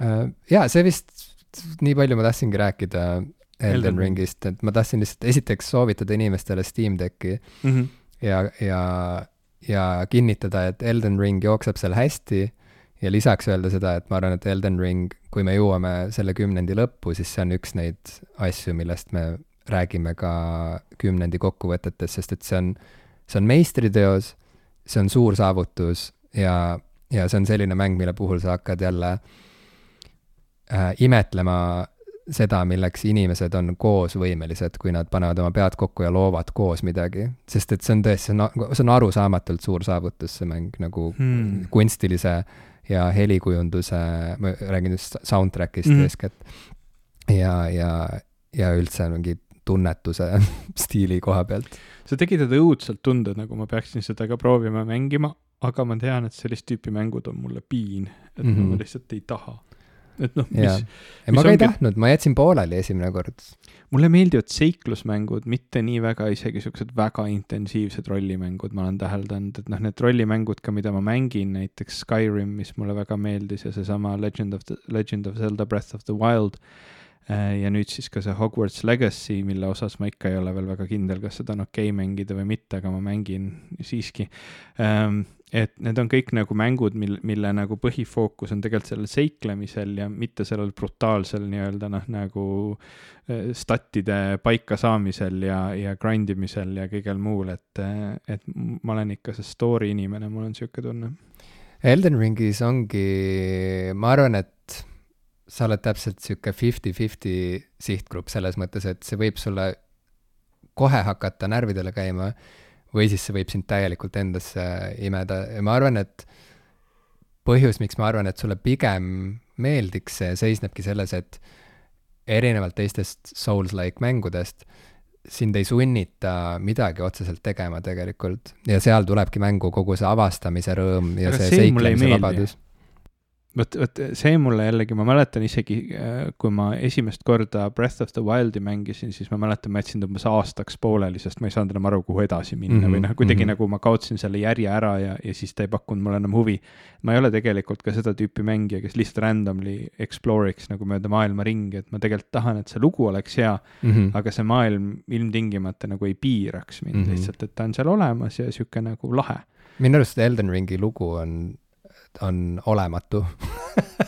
ja, ja see vist, nii palju ma tahtsingi rääkida Elden, Elden Ringist, et ma tahtsin lihtsalt esiteks soovitada inimestele Steam Decki mm. -hmm ja, ja, ja kinnitada, et Elden Ring jookseb seal hästi ja lisaks öelda seda, et ma arvan, et Elden Ring, kui me jõuame selle kümnendi lõppu, siis see on üks neid asju, millest me räägime ka kümnendi kokkuvõtetes, sest et see on, see on meistriteos, see on suur saavutus ja, ja see on selline mäng, mille puhul sa hakkad jälle äh, imetlema seda, milleks inimesed on koos võimelised, kui nad panevad oma pead kokku ja loovad koos midagi. sest et see on tõesti, see on, on arusaamatult suur saavutus, see mäng nagu hmm. kunstilise ja helikujunduse, ma räägin just soundtrack'ist hmm. eeskätt. ja, ja, ja üldse mingi tunnetuse stiili koha pealt. sa tekitada õudselt tunde, nagu ma peaksin seda ka proovima mängima, aga ma tean, et sellist tüüpi mängud on mulle piin, et mm -hmm. ma lihtsalt ei taha et noh, mis. ma ka ei tahtnud, ma jätsin pooleli esimene kord. mulle meeldivad seiklusmängud, mitte nii väga isegi siuksed väga intensiivsed rollimängud, ma olen täheldanud, et noh, need rollimängud ka, mida ma mängin, näiteks Skyrim, mis mulle väga meeldis ja seesama Legend of the, Legend of Zelda Breath of the Wild äh, ja nüüd siis ka see Hogwarts Legacy, mille osas ma ikka ei ole veel väga kindel, kas seda on okei okay mängida või mitte, aga ma mängin siiski ähm, et need on kõik nagu mängud, mil, mille nagu põhifookus on tegelikult sellel seiklemisel ja mitte sellel brutaalsel nii-öelda noh, nagu äh, statide paika saamisel ja, ja grind imisel ja kõigel muul, et, et ma olen ikka see story inimene, mul on sihuke tunne. Elden Ringis ongi, ma arvan, et sa oled täpselt sihuke fifty-fifty sihtgrupp selles mõttes, et see võib sulle kohe hakata närvidele käima või siis see võib sind täielikult endasse imeda. Ja ma arvan, et põhjus, miks ma arvan, et sulle pigem meeldiks see, seisnebki selles, et erinevalt teistest Souls-like mängudest, sind ei sunnita midagi otseselt tegema tegelikult. Ja seal tulebki mängu kogu see avastamise rõõm ja Aga see, see seiklemise vabadus vot, vot see mulle jällegi, ma mäletan isegi, äh, kui ma esimest korda Breath of the Wildi mängisin, siis ma mäletan, ma jätsin umbes aastaks pooleli, sest ma ei saanud enam aru, kuhu edasi minna mm -hmm, või noh, kuidagi mm -hmm. nagu ma kaotasin selle järje ära ja, ja siis ta ei pakkunud mulle enam huvi. ma ei ole tegelikult ka seda tüüpi mängija, kes lihtsalt randomly explore'iks nagu mööda maailma ringi, et ma tegelikult tahan, et see lugu oleks hea mm, -hmm. aga see maailm ilmtingimata nagu ei piiraks mind mm -hmm. lihtsalt, et ta on seal olemas ja sihuke nagu lahe minu arust Elden Ringi lugu on on olematu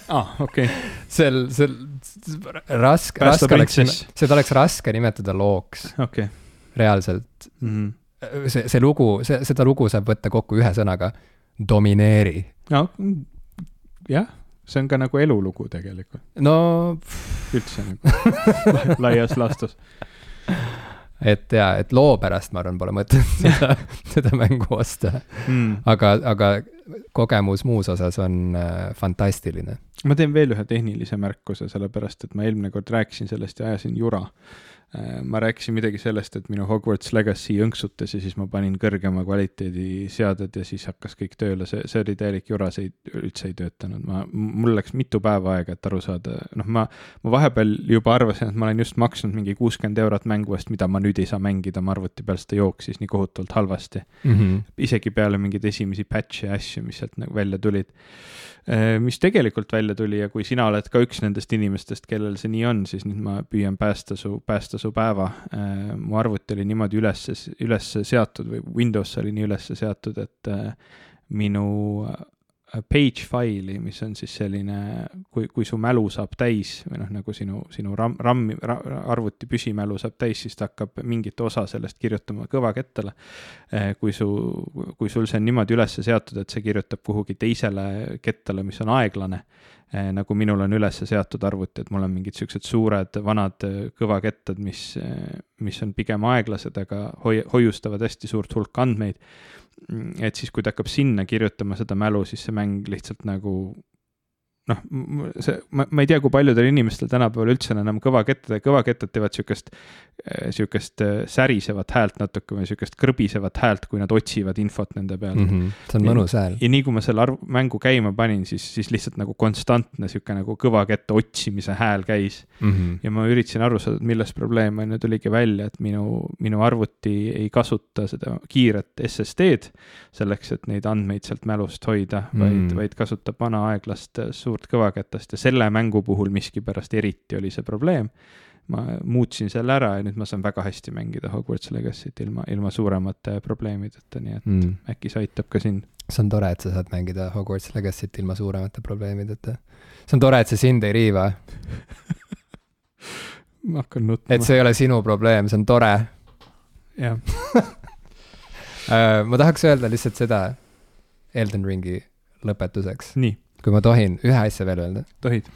ah, okei okay.. sel, sel raske, raske oleks, seda oleks raske nimetada looks okay.. reaalselt mm. -hmm. see, see lugu, see, seda lugu saab võtta kokku ühe sõnaga, domineeri. no jah, see on ka nagu elulugu tegelikult. no. üldse nagu laias laastus et jaa, et loo pärast ma arvan, pole mõtet seda, seda mängu osta mm.. aga, aga kogemus muus osas on äh, fantastiline. ma teen veel ühe tehnilise märkuse, sellepärast et ma eelmine kord rääkisin sellest ja ajasin jura ma rääkisin midagi sellest, et minu Hogwarts Legacy jõnksutas ja siis ma panin kõrgema kvaliteedi seaded ja siis hakkas kõik tööle, see, see oli täielik jura, see ei, üldse ei töötanud, ma, mul läks mitu päeva aega, et aru saada, noh, ma, ma vahepeal juba arvasin, et ma olen just maksnud mingi kuuskümmend eurot mängu eest, mida ma nüüd ei saa mängida, ma arvuti peal seda jooksis nii kohutavalt halvasti. Mm. -hmm. isegi peale mingeid esimesi patch'e ja asju, mis sealt nagu välja tulid. Äh, mis tegelikult välja tuli ja kui sina oled ka üks nendest inimestest, kellel see nii on, siis nüüd ma püüan päästa su, päästa su päeva. Äh, mu arvuti oli niimoodi üles, üles seatud või Windows oli nii üles seatud, et äh, minu page faili, mis on siis selline, kui, kui su mälu saab täis või noh, nagu sinu, sinu RAM, RAM ra,, arvuti püsimälu saab täis, siis ta hakkab mingit osa sellest kirjutama kõvakettale. Kui su, kui sul see on niimoodi üles seatud, et see kirjutab kuhugi teisele kettale, mis on aeglane, nagu minul on üles seatud arvuti, et mul on mingid siuksed suured vanad eh, kõvakettad, mis, eh, mis on pigem aeglased, aga hoi-, hoiustavad hästi suurt hulka andmeid. et siis, kui ta hakkab sinna kirjutama seda mälu, siis see mäng lihtsalt nagu noh, see, ma, ma ei tea, kui paljudel inimestel tänapäeval üldse on enam kõvakettad ja kõvakettad teevad sihukest, eh, sihukest eh, särisevat häält natuke või sihukest krõbisevat häält, kui nad otsivad infot nende pealt mm. -hmm. see on mõnus hääl. ja nii kui ma selle arv, mängu käima panin, siis, siis lihtsalt nagu konstantne sihuke nagu kõvaketta otsimise hääl käis mm. -hmm. ja ma üritasin aru saada, et milles probleem on ja tuligi välja, et minu, minu arvuti ei kasuta seda kiiret SSD-d selleks, et neid andmeid sealt mälust hoida mm, -hmm. vaid, vaid kasutab vana aeglast suurt suurt kõvakätest ja selle mängu puhul miskipärast eriti oli see probleem. ma muutsin selle ära ja nüüd ma saan väga hästi mängida Hogwarts Legacy't ilma, ilma suuremate probleemideta, nii et mm. äkki see aitab ka sind. see on tore, et sa saad mängida Hogwarts Legacy't ilma suuremate probleemideta. see on tore, et see sind ei riiva ma hakkan nutma. et see ei ole sinu probleem, see on tore. jah äh, ma tahaks öelda lihtsalt seda Elden Ringi lõpetuseks. nii kui ma tohin ühe asja veel öelda. tohid.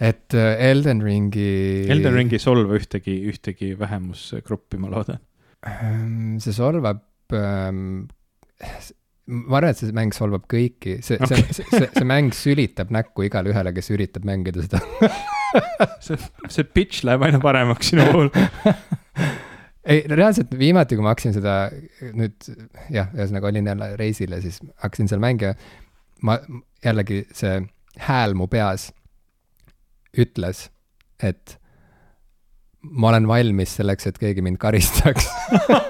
et äh, Elden Ringi. Elden Ring ei solva ühtegi, ühtegi vähemusgruppi, ma loodan. Ähm, see solvab ähm, ma arvan, et see mäng solvab kõiki, see okay., see, see, see mäng sülitab näkku igale ühele, kes üritab mängida seda see, see pitch läheb aina paremaks sinu puhul ei, reaalselt viimati, kui ma hakkasin seda nüüd jah, ühesõnaga olin jälle reisil ja siis hakkasin seal mängima ma jällegi see hääl mu peas ütles, et ma olen valmis selleks, et keegi mind karistaks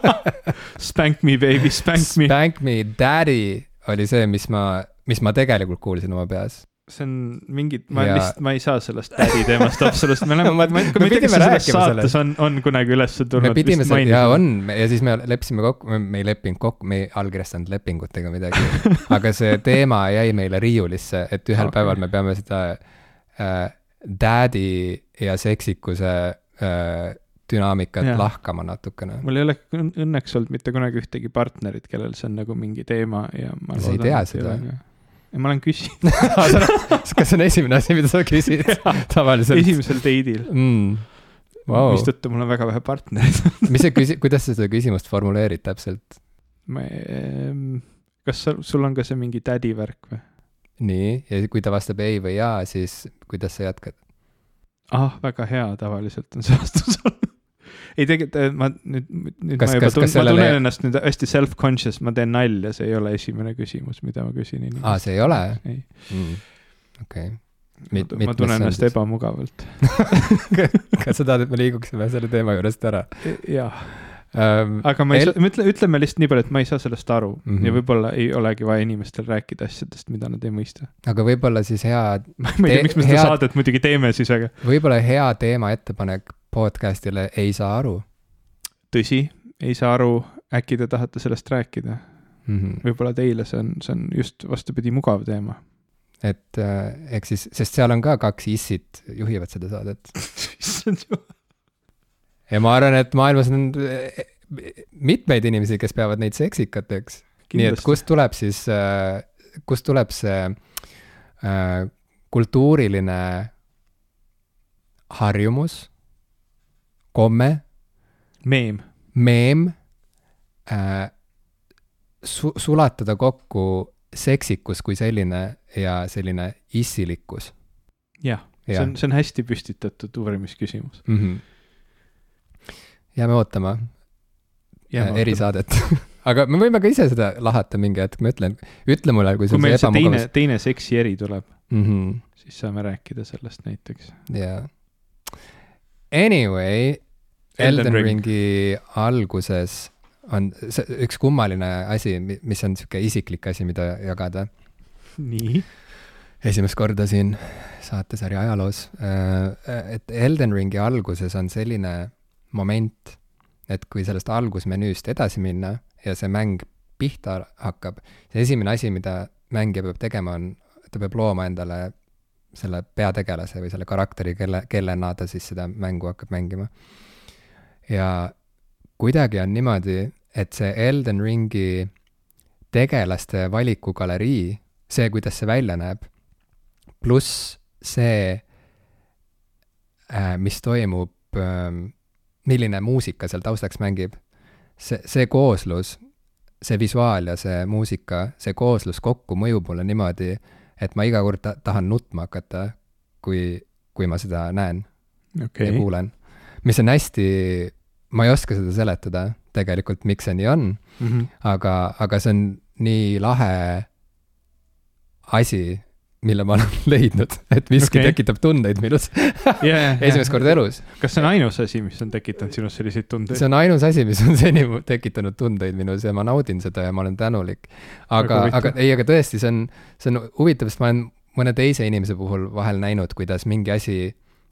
Spank me baby, spank me. Spank me daddy oli see, mis ma, mis ma tegelikult kuulsin oma peas see on mingid, ma ja... lihtsalt, ma ei saa sellest tädi teemast absoluutselt, me oleme, ma, ma, ma ei tea, kas selles saates on, on kunagi üles tulnud. me pidime seda, jaa on, ja siis me leppisime kokku, me ei leppinud kokku, me ei allkirjastanud lepingut ega midagi aga see teema jäi meile riiulisse, et ühel okay. päeval me peame seda äh, daddy ja seksikuse äh, dünaamikat ja. lahkama natukene. mul ei ole õnneks olnud mitte kunagi ühtegi partnerit, kellel see on nagu mingi teema ja ma sa ei tea seda? Ma olen küsinud kas see on esimene asi, mida sa küsid tavaliselt? esimesel date'il mm.. Wow. mistõttu mul on väga vähe partnereid mis see küsi-, kuidas sa seda küsimust formuleerid täpselt? ma ehm,, kas sa, sul on ka see mingi tädi värk või? nii, ja kui ta vastab ei või jaa, siis kuidas sa jätkad? ah, väga hea tavaliselt on see vastus olnud ei tegelikult äh, ma nüüd, nüüd kas, ma juba tun, ma tunnen sellele... ennast nüüd hästi self-conscious, ma teen nalja, see ei ole esimene küsimus, mida ma küsin inimestelt. aa, see ei ole? ei mm.. okei. Mit, ma tunnen ennast siis? ebamugavalt kas sa tahad, et me liiguksime selle teema juurest ära? jah um,. aga ma ei el... saa, ütle, ütleme lihtsalt nii palju, et ma ei saa sellest aru mm -hmm. ja võib-olla ei olegi vaja inimestel rääkida asjadest, mida nad ei mõista. aga võib-olla siis hea ma ei tea, miks me seda hea... saadet muidugi teeme siis, aga. võib-olla hea teema ettepanek podcast'ile ei saa aru. tõsi, ei saa aru, äkki te tahate sellest rääkida mm -hmm.? võib-olla teile see on, see on just vastupidi mugav teema. et äh, ehk siis, sest seal on ka kaks issit juhivad seda saadet issand jumal. ja ma arvan, et maailmas on äh, mitmeid inimesi, kes peavad neid seksikateks. nii et kust tuleb siis äh,, kust tuleb see äh, kultuuriline harjumus komme. meem. meem äh,. Su-, sulatada kokku seksikus kui selline ja selline issilikkus. jah ja., see on, see on hästi püstitatud uurimisküsimus mm. -hmm. jääme ootama ja, äh, erisaadet aga me võime ka ise seda lahata mingi hetk, ma ütlen, ütle mulle, kui kui meil see teine, teine seksi eri tuleb mm, -hmm. siis saame rääkida sellest näiteks. jaa Anyway, Elden, Elden Ringi alguses on see üks kummaline asi, mis on sihuke isiklik asi, mida jagada. nii? esimest korda siin saatesarja ajaloos, äh, et Elden Ringi alguses on selline moment, et kui sellest algusmenüüst edasi minna ja see mäng pihta hakkab, see esimene asi, mida mängija peab tegema, on, ta peab looma endale selle peategelase või selle karakteri, kelle, kellena ta siis seda mängu hakkab mängima. ja kuidagi on niimoodi, et see Elden Ringi tegelaste valikugalerii, see, kuidas see välja näeb, pluss see, mis toimub, milline muusika seal taustaks mängib. see, see kooslus, see visuaal ja see muusika, see kooslus kokku mõjub mulle niimoodi, et ma iga kord ta tahan nutma hakata, kui, kui ma seda näen okay. ja kuulen. mis on hästi, ma ei oska seda seletada tegelikult, miks see nii on mm, -hmm. aga, aga see on nii lahe asi, mille ma olen leidnud, et miski okay. tekitab tundeid minus yeah, esimest yeah. korda elus. kas see on ainus asi, mis on tekitanud sinus selliseid tundeid? see on ainus asi, mis on seni tekitanud tundeid minus ja ma naudin seda ja ma olen tänulik. aga, aga ei, aga tõesti, see on, see on huvitav, sest ma olen mõne teise inimese puhul vahel näinud, kuidas mingi asi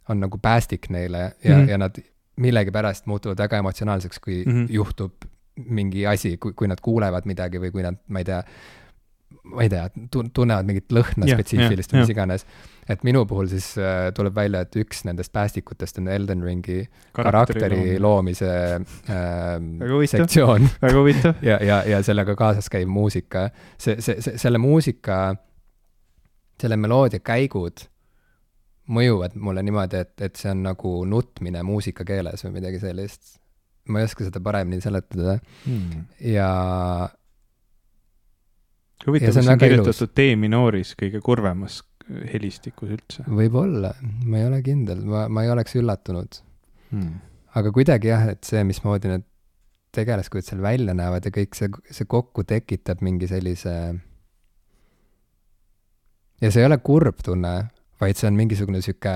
on nagu päästik neile ja mm, -hmm. ja nad millegipärast muutuvad väga emotsionaalseks, kui mm -hmm. juhtub mingi asi, kui, kui nad kuulevad midagi või kui nad, ma ei tea, ma ei tea, tunnevad mingit lõhna yeah, spetsiifilist yeah, või mis yeah. iganes. et minu puhul siis äh, tuleb välja, et üks nendest päästikutest on Elden Ringi karakteri, karakteri loomise äh, sektsioon. väga huvitav ja, ja, ja sellega kaasas käiv muusika. see, see, see, selle muusika, selle meloodia käigud mõjuvad mulle niimoodi, et, et see on nagu nutmine muusikakeeles või midagi sellist. ma ei oska seda paremini seletada hmm. ja. Huvitav, kas see on kirjutatud D-minooris kõige kurvemas helistikus üldse? võib-olla, ma ei ole kindel, ma, ma ei oleks üllatunud hmm.. aga kuidagi jah, et see, mismoodi need tegelaskujuid seal välja näevad ja kõik see, see kokku tekitab mingi sellise ja see ei ole kurb tunne, vaid see on mingisugune sihuke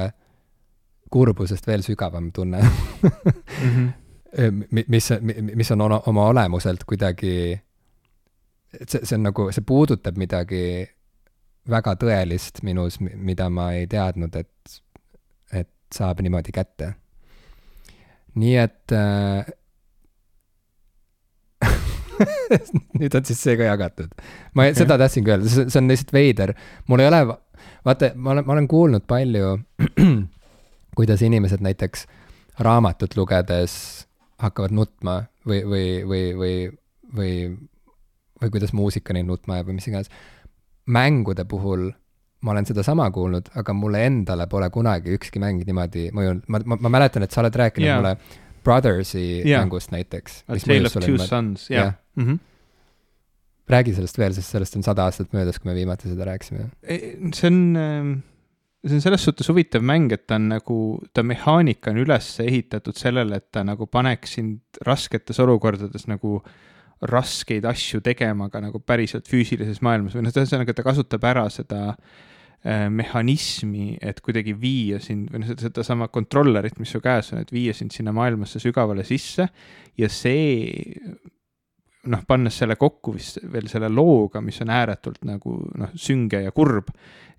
kurbusest veel sügavam tunne mm. -hmm. mis, mis on oma olemuselt kuidagi, see, see on nagu, see puudutab midagi väga tõelist minus, mida ma ei teadnud, et, et saab niimoodi kätte. nii et äh, nüüd on siis see ka jagatud. ma okay. seda tahtsingi öelda, see on lihtsalt veider, mul ei ole vaata, ma olen, ma olen kuulnud palju, kuidas inimesed näiteks raamatut lugedes hakkavad nutma või, või, või, või, või, või kuidas muusika neid nutma ajab või mis iganes. mängude puhul ma olen sedasama kuulnud, aga mulle endale pole kunagi ükski mäng niimoodi mõjunud, ma, ma, ma mäletan, et sa oled rääkinud yeah. mulle Brothersi yeah. mängust näiteks. A Tale of Two Sons, jah. Mhm räägi sellest veel, sest sellest on sada aastat möödas, kui me viimati seda rääkisime. see on, see on selles suhtes huvitav mäng, et ta on nagu, ta mehaanika on üles ehitatud sellele, et ta nagu paneks sind rasketes olukordades nagu raskeid asju tegema ka nagu päriselt füüsilises maailmas või noh, ühesõnaga ta kasutab ära seda äh, mehhanismi, et kuidagi viia sind või noh, sedasama controller'it, mis su käes on, et viia sind sinna maailmasse sügavale sisse ja see noh, pannes selle kokku vist veel selle looga, mis on ääretult nagu noh, sünge ja kurb.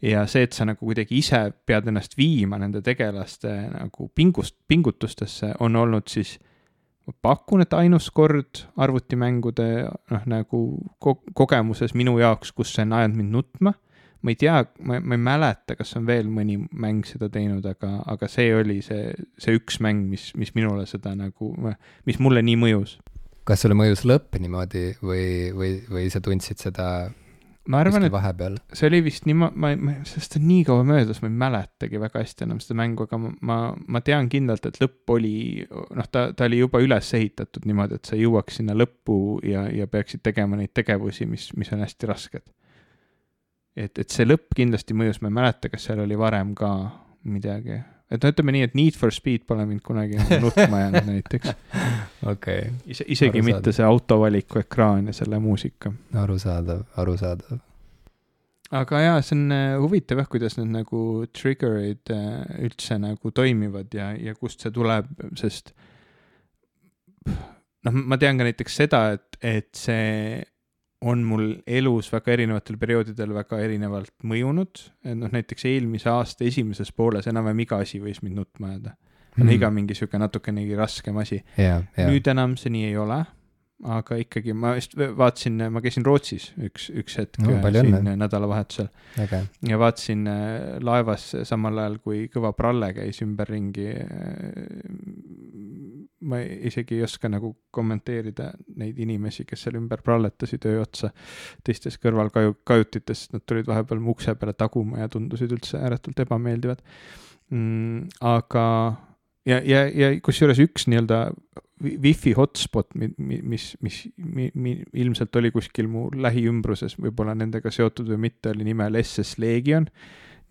ja see, et sa nagu kuidagi ise pead ennast viima nende tegelaste nagu pingust, pingutustesse, on olnud siis ma pakun, et ainus kord arvutimängude noh, nagu ko kogemuses minu jaoks, kus see on ajanud mind nutma. ma ei tea, ma, ma ei mäleta, kas on veel mõni mäng seda teinud, aga, aga see oli see, see üks mäng, mis, mis minule seda nagu, mis mulle nii mõjus kas sulle mõjus lõpp niimoodi või, või, või sa tundsid seda ma arvan, et vahepeal? see oli vist nii, ma, ma, ma, sest on nii kaua möödas, ma ei mäletagi väga hästi enam seda mängu, aga ma, ma, ma tean kindlalt, et lõpp oli, noh, ta, ta oli juba üles ehitatud niimoodi, et sa jõuaks sinna lõppu ja, ja peaksid tegema neid tegevusi, mis, mis on hästi rasked. et, et see lõpp kindlasti mõjus, ma ei mäleta, kas seal oli varem ka midagi, et no ütleme nii, et Need for Speed pole mind kunagi nutma jäänud näiteks. okei okay.. ise, isegi arusaadav. mitte see autovaliku ekraan ja selle muusika. arusaadav, arusaadav. aga jaa, see on äh, huvitav jah, kuidas need nagu trigger'id äh, üldse nagu toimivad ja, ja kust see tuleb, sest noh, ma tean ka näiteks seda, et, et see on mul elus väga erinevatel perioodidel väga erinevalt mõjunud, et noh, näiteks eelmise aasta esimeses pooles enam-vähem iga asi võis mind nutma ajada mm. -hmm. iga mingi sihuke natukenegi raskem asi yeah,. Yeah. nüüd enam see nii ei ole, aga ikkagi ma just vaatasin, ma käisin Rootsis üks, üks hetk no, siin nädalavahetusel okay.. ja vaatasin äh, laevas samal ajal, kui Kõva Pralle käis ümberringi äh, ma isegi ei oska nagu kommenteerida neid inimesi, kes seal ümber pralletasid öö otsa teistes kõrvalkaju-, kajutites, nad tulid vahepeal mu ukse peale taguma ja tundusid üldse ääretult ebameeldivad mm,. aga ja, ja, ja kusjuures üks nii-öelda wifi hotspot, mis, mis, mis mi, mi, ilmselt oli kuskil mu lähiümbruses, võib-olla nendega seotud või mitte, oli nimel SS Legion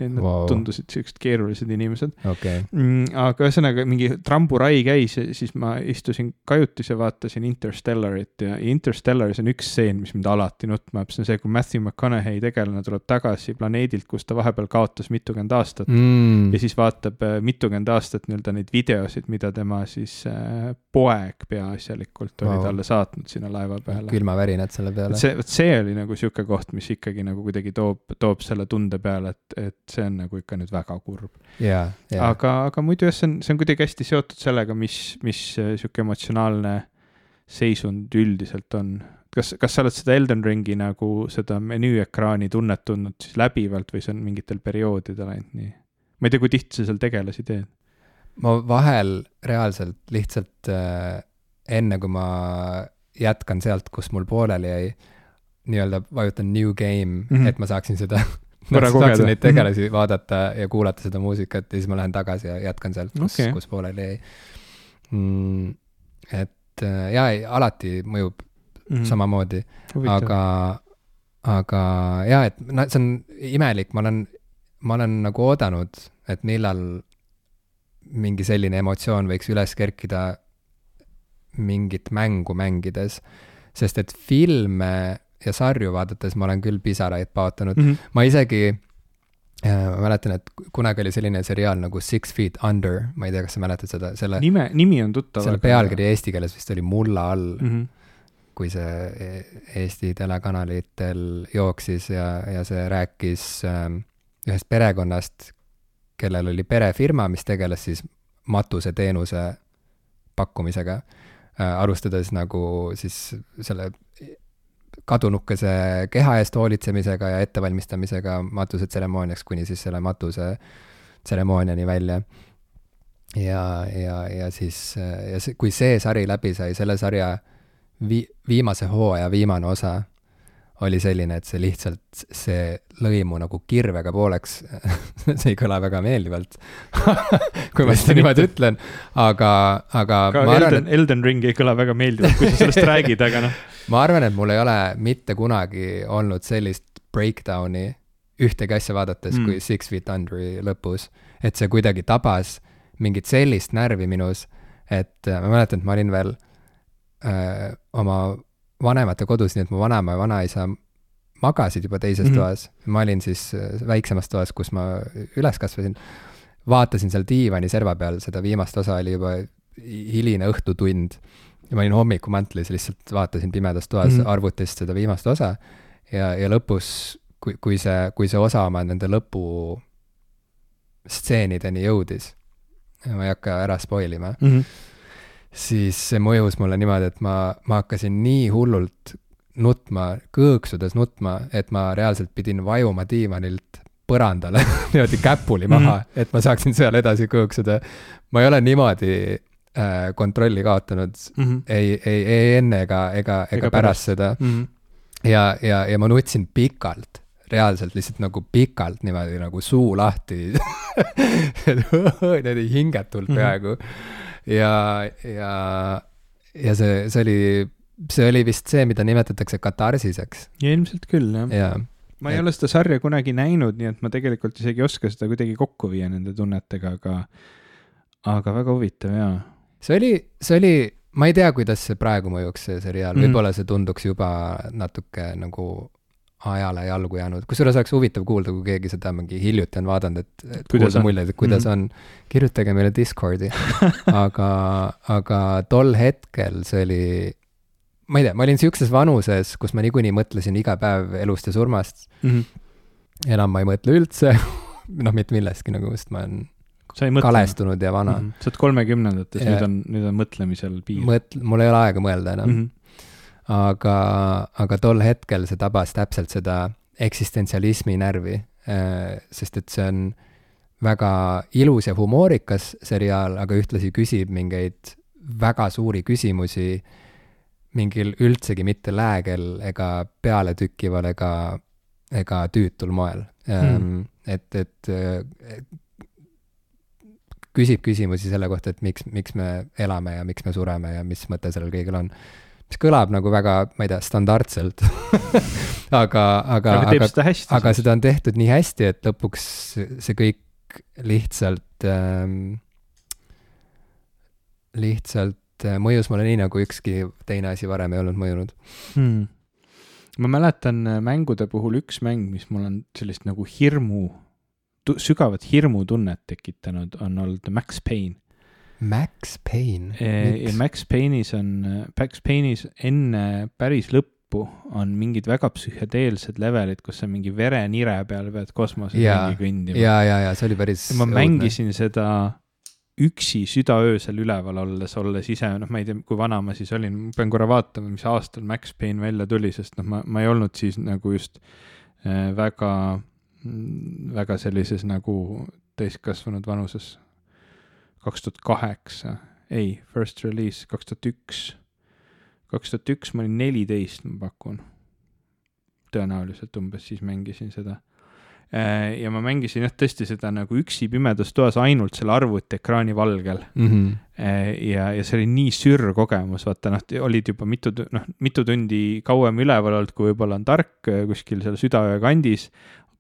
Need wow. tundusid siuksed keerulised inimesed okay.. Mm, aga ühesõnaga mingi tramburai käis ja siis ma istusin kajutis ja vaatasin Interstellarit ja Interstellaris on üks stseen, mis mind alati nutma ajab, see on see, kui Matthew McConaughey tegelane tuleb tagasi planeedilt, kus ta vahepeal kaotas mitukümmend aastat mm. ja siis vaatab äh, mitukümmend aastat nii-öelda neid videosid, mida tema siis äh, poeg peaasjalikult wow. oli talle saatnud sinna laeva peale. külmavärinad selle peale. see, vot see oli nagu sihuke koht, mis ikkagi nagu kuidagi toob, toob selle tunde peale, et, et see on nagu ikka nüüd väga kurb yeah,. Yeah. aga, aga muidu jah, see on, see on kuidagi hästi seotud sellega, mis, mis sihuke emotsionaalne seisund üldiselt on. kas, kas sa oled seda Elden Ringi nagu seda menüüekraani tunnet tundnud siis läbivalt või see on mingitel perioodidel ainult nii? ma ei tea, kui tihti sa seal tegelasi teed? ma vahel reaalselt lihtsalt äh, enne, kui ma jätkan sealt, kus mul pooleli jäi, nii-öelda vajutan new game mm, -hmm. et ma saaksin seda korra kogeda. neid tegelasi vaadata ja kuulata seda muusikat ja siis ma lähen tagasi ja jätkan sealt, kus okay., kus pooleli jäi mm,. et äh, jaa, ei, alati mõjub mm -hmm. samamoodi, aga, aga jaa, et noh, see on imelik, ma olen, ma olen nagu oodanud, et millal mingi selline emotsioon võiks üles kerkida mingit mängu mängides, sest et filme ja sarju vaadates ma olen küll pisaraid paotanud mm, -hmm. ma isegi äh, ma mäletan, et kunagi oli selline seriaal nagu Six Feet Under, ma ei tea, kas sa mäletad seda, selle nime, nimi on tuttav. selle pealkiri eesti keeles vist oli Mulla all mm, -hmm. kui see e-, Eesti telekanalitel jooksis ja, ja see rääkis äh, ühest perekonnast, kellel oli perefirma, mis tegeles siis matuseteenuse pakkumisega äh,, alustades nagu siis selle kadunukese keha eest hoolitsemisega ja ettevalmistamisega matusetseremooniaks kuni siis selle matuse tseremooniani välja. ja, ja, ja siis, ja see, kui see sari läbi sai, selle sarja vi-, viimase hooaja viimane osa oli selline, et see lihtsalt, see lõi mu nagu kirvega pooleks see ei kõla väga meeldivalt kui ma seda niimoodi ütlen, aga, aga. ka Elden arvan, et..., Elden Ring ei kõla väga meeldivalt, kui sa sellest räägid, aga noh. ma arvan, et mul ei ole mitte kunagi olnud sellist breakdown'i ühtegi asja vaadates mm. kui Six Feet Underi lõpus. et see kuidagi tabas mingit sellist närvi minus, et ma mäletan, et ma olin veel öö, äh, oma vanemate kodus, nii et mu vanaema ja vanaisa magasid juba teises mm -hmm. toas, ma olin siis äh, väiksemas toas, kus ma üles kasvasin. vaatasin seal diivani serva peal, seda viimast osa oli juba hiline õhtutund ja ma olin hommikumantlis, lihtsalt vaatasin pimedas toas mm -hmm. arvutist seda viimast osa ja, ja lõpus, kui, kui see, kui see osa oma nende lõpu stseenideni jõudis, ma ei hakka ära spoil ima mm, -hmm siis see mõjus mulle niimoodi, et ma, ma hakkasin nii hullult nutma, kõõksudes nutma, et ma reaalselt pidin vajuma diivanilt põrandale niimoodi käpuli maha mm, -hmm. et ma saaksin seal edasi kõõksuda. ma ei ole niimoodi äh, kontrolli kaotanud mm -hmm. ei, ei, ei enne ega, ega, ega pärast, pärast seda mm. -hmm. ja, ja, ja ma nutsin pikalt, reaalselt lihtsalt nagu pikalt niimoodi nagu suu lahti niimoodi hingetult mhm. peaaegu mm. -hmm ja, ja, ja see, see oli, see oli vist see, mida nimetatakse katarsiseks. ilmselt küll, jah ja. ma ei et... ole seda sarja kunagi näinud, nii et ma tegelikult isegi ei oska seda kuidagi kokku viia nende tunnetega, aga, aga väga huvitav jaa. see oli, see oli, ma ei tea, kuidas see praegu mõjuks, see seriaal mm., võib-olla see tunduks juba natuke nagu ajale jalgu jäänud, kusjuures oleks huvitav kuulda, kui keegi seda mingi hiljuti on vaadanud, et, et kuidas kuulda muljeid, et kuidas mm -hmm. on. kirjutage meile Discordi aga, aga tol hetkel see oli, ma ei tea, ma olin sihukeses vanuses, kus ma niikuinii mõtlesin iga päev elust ja surmast mm. -hmm. enam ma ei mõtle üldse noh, mitte millestki nagu, sest ma olen kalestunud ja vana mm. -hmm. sa oled kolmekümnendates, nüüd on, nüüd on mõtlemisel piir. mõt-, mul ei ole aega mõelda enam mm. -hmm aga, aga tol hetkel see tabas täpselt seda eksistentsialismi närvi, äh, sest et see on väga ilus ja humoorikas seriaal, aga ühtlasi küsib mingeid väga suuri küsimusi mingil üldsegi mitte läägel ega pealetükkival ega, ega tüütul moel mm.. et, et küsib küsimusi selle kohta, et miks, miks me elame ja miks me sureme ja mis mõte sellel kõigel on. Mis kõlab nagu väga, ma ei tea, standardselt aga, aga, aga, aga, aga seda on tehtud nii hästi, et lõpuks see kõik lihtsalt ähm,, lihtsalt äh, mõjus mulle nii, nagu ükski teine asi varem ei olnud mõjunud hmm. ma mäletan äh, mängude puhul üks mäng, mis mul on sellist nagu hirmu sügavat hirmutunnet tekitanud, on olnud Max Payne. Max Payne? ja Max Payne'is on, Max Payne'is enne päris lõppu on mingid väga psühhedeelsed levelid, kus sa mingi verenire peal pead kosmoses ringi kõndima. ja, ja, ja see oli päris. ma õudne. mängisin seda üksi südaöösel üleval olles, olles ise, noh, ma ei tea, kui vana ma siis olin, ma pean korra vaatama, mis aastal Max Payne välja tuli, sest noh, ma, ma ei olnud siis nagu just äh, väga Mm, väga sellises nagu täiskasvanud vanuses. Kaks tuhat kaheksa, ei, first release kaks tuhat üks. kaks tuhat üks ma olin neliteist, ma pakun. tõenäoliselt umbes siis mängisin seda. Äh, ja ma mängisin jah, tõesti seda nagu üksi pimedas toas ainult selle arvutiekraani valgel mm. -hmm. ja, ja see oli nii sürr kogemus, vaata noh, olid juba mitu, noh, mitu tundi kauem üleval olnud, kui võib-olla on tark äh, kuskil seal südaöö kandis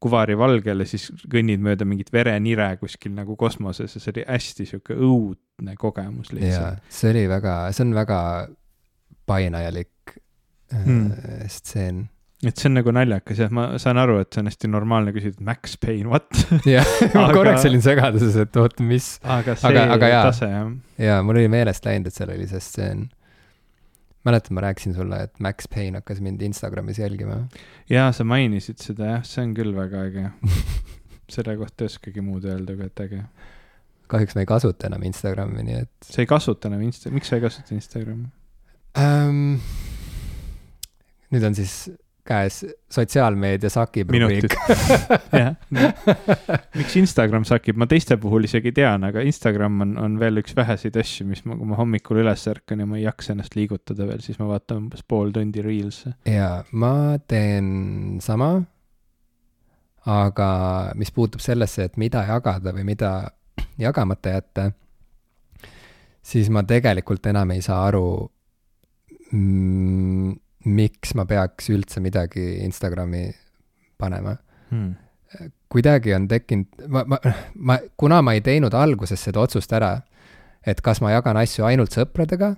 kuvari valgel ja siis kõnnid mööda mingit verenire kuskil nagu kosmoses ja see oli hästi sihuke õudne kogemus lihtsalt. see oli väga, see on väga painajalik hmm. stseen et see on nagu naljakas jah, ma saan aru, et see on hästi normaalne küsida, et Max Payne, what? jah, ma korraks olin segaduses, et oot, mis. aga see aga, aga tase jah. jaa, mul oli meelest läinud, et seal oli see stseen mäletad, ma rääkisin sulle, et Max Payne hakkas mind Instagramis jälgima? jaa, sa mainisid seda jah, see on küll väga äge selle kohta ei oskagi muud öelda, kui et äge. kahjuks ma ei kasuta enam Instagrami, nii et. sa ei kasuta enam Insta-, miks sa ei kasuta Instagrami um,? nüüd on siis käes sotsiaalmeedia sakib rubriik. jah, miks Instagram sakib, ma teiste puhul isegi tean, aga Instagram on, on veel üks väheseid asju, mis ma, kui ma hommikul üles ärkan ja ma ei jaksa ennast liigutada veel, siis ma vaatan umbes pool tundi Reels'e. jaa, ma teen sama. aga mis puutub sellesse, et mida jagada või mida jagamata jätta, siis ma tegelikult enam ei saa aru mm, miks ma peaks üldse midagi Instagrami panema hmm. kuidagi on tekkinud, ma, ma, ma, kuna ma ei teinud alguses seda otsust ära, et kas ma jagan asju ainult sõpradega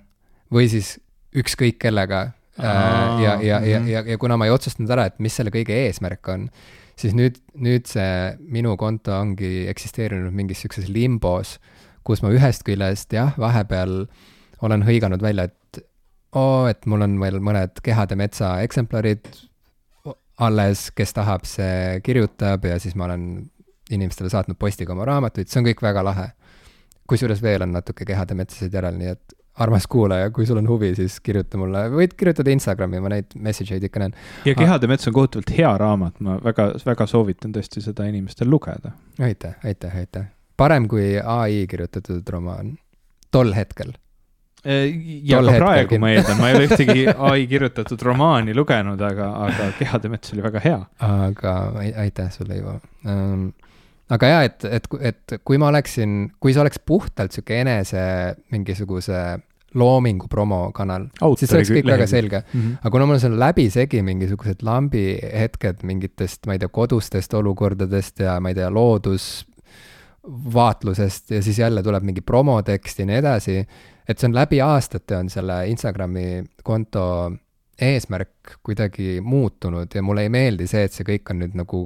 või siis ükskõik kellega Aa, ja, ja, ja, ja, ja kuna ma ei otsustanud ära, et mis selle kõige eesmärk on, siis nüüd, nüüd see minu konto ongi eksisteerinud mingis sihukeses limbos, kus ma ühest küljest jah, vahepeal olen hõiganud välja, et oo, et mul on veel mõned Kehade metsa eksemplarid alles, kes tahab, see kirjutab ja siis ma olen inimestele saatnud postiga oma raamatuid, see on kõik väga lahe. kusjuures veel on natuke Kehade metsasid järel, nii et armas kuulaja, kui sul on huvi, siis kirjuta mulle, võid kirjutada Instagrami, ma neid message eid ikka näen. ja Kehade mets on kohutavalt hea raamat, ma väga, väga soovitan tõesti seda inimestel lugeda. aitäh, aitäh, aitäh. parem kui ai kirjutatud romaan, tol hetkel Äh, ja ka praegu ma eeldan, ma ei ole ühtegi ai kirjutatud romaani lugenud, aga, aga Kehade mets oli väga hea. aga aitäh sulle, Ivo um, aga jaa, et, et, et kui ma oleksin, kui see oleks puhtalt sihuke enese mingisuguse loomingu promokanal, siis see oleks kõik väga selge mm. -hmm. aga kuna mul on seal läbisegi mingisugused lambi hetked mingitest, ma ei tea, kodustest olukordadest ja ma ei tea, loodus vaatlusest ja siis jälle tuleb mingi promotekst ja nii edasi, et see on läbi aastate on selle Instagrami konto eesmärk kuidagi muutunud ja mulle ei meeldi see, et see kõik on nüüd nagu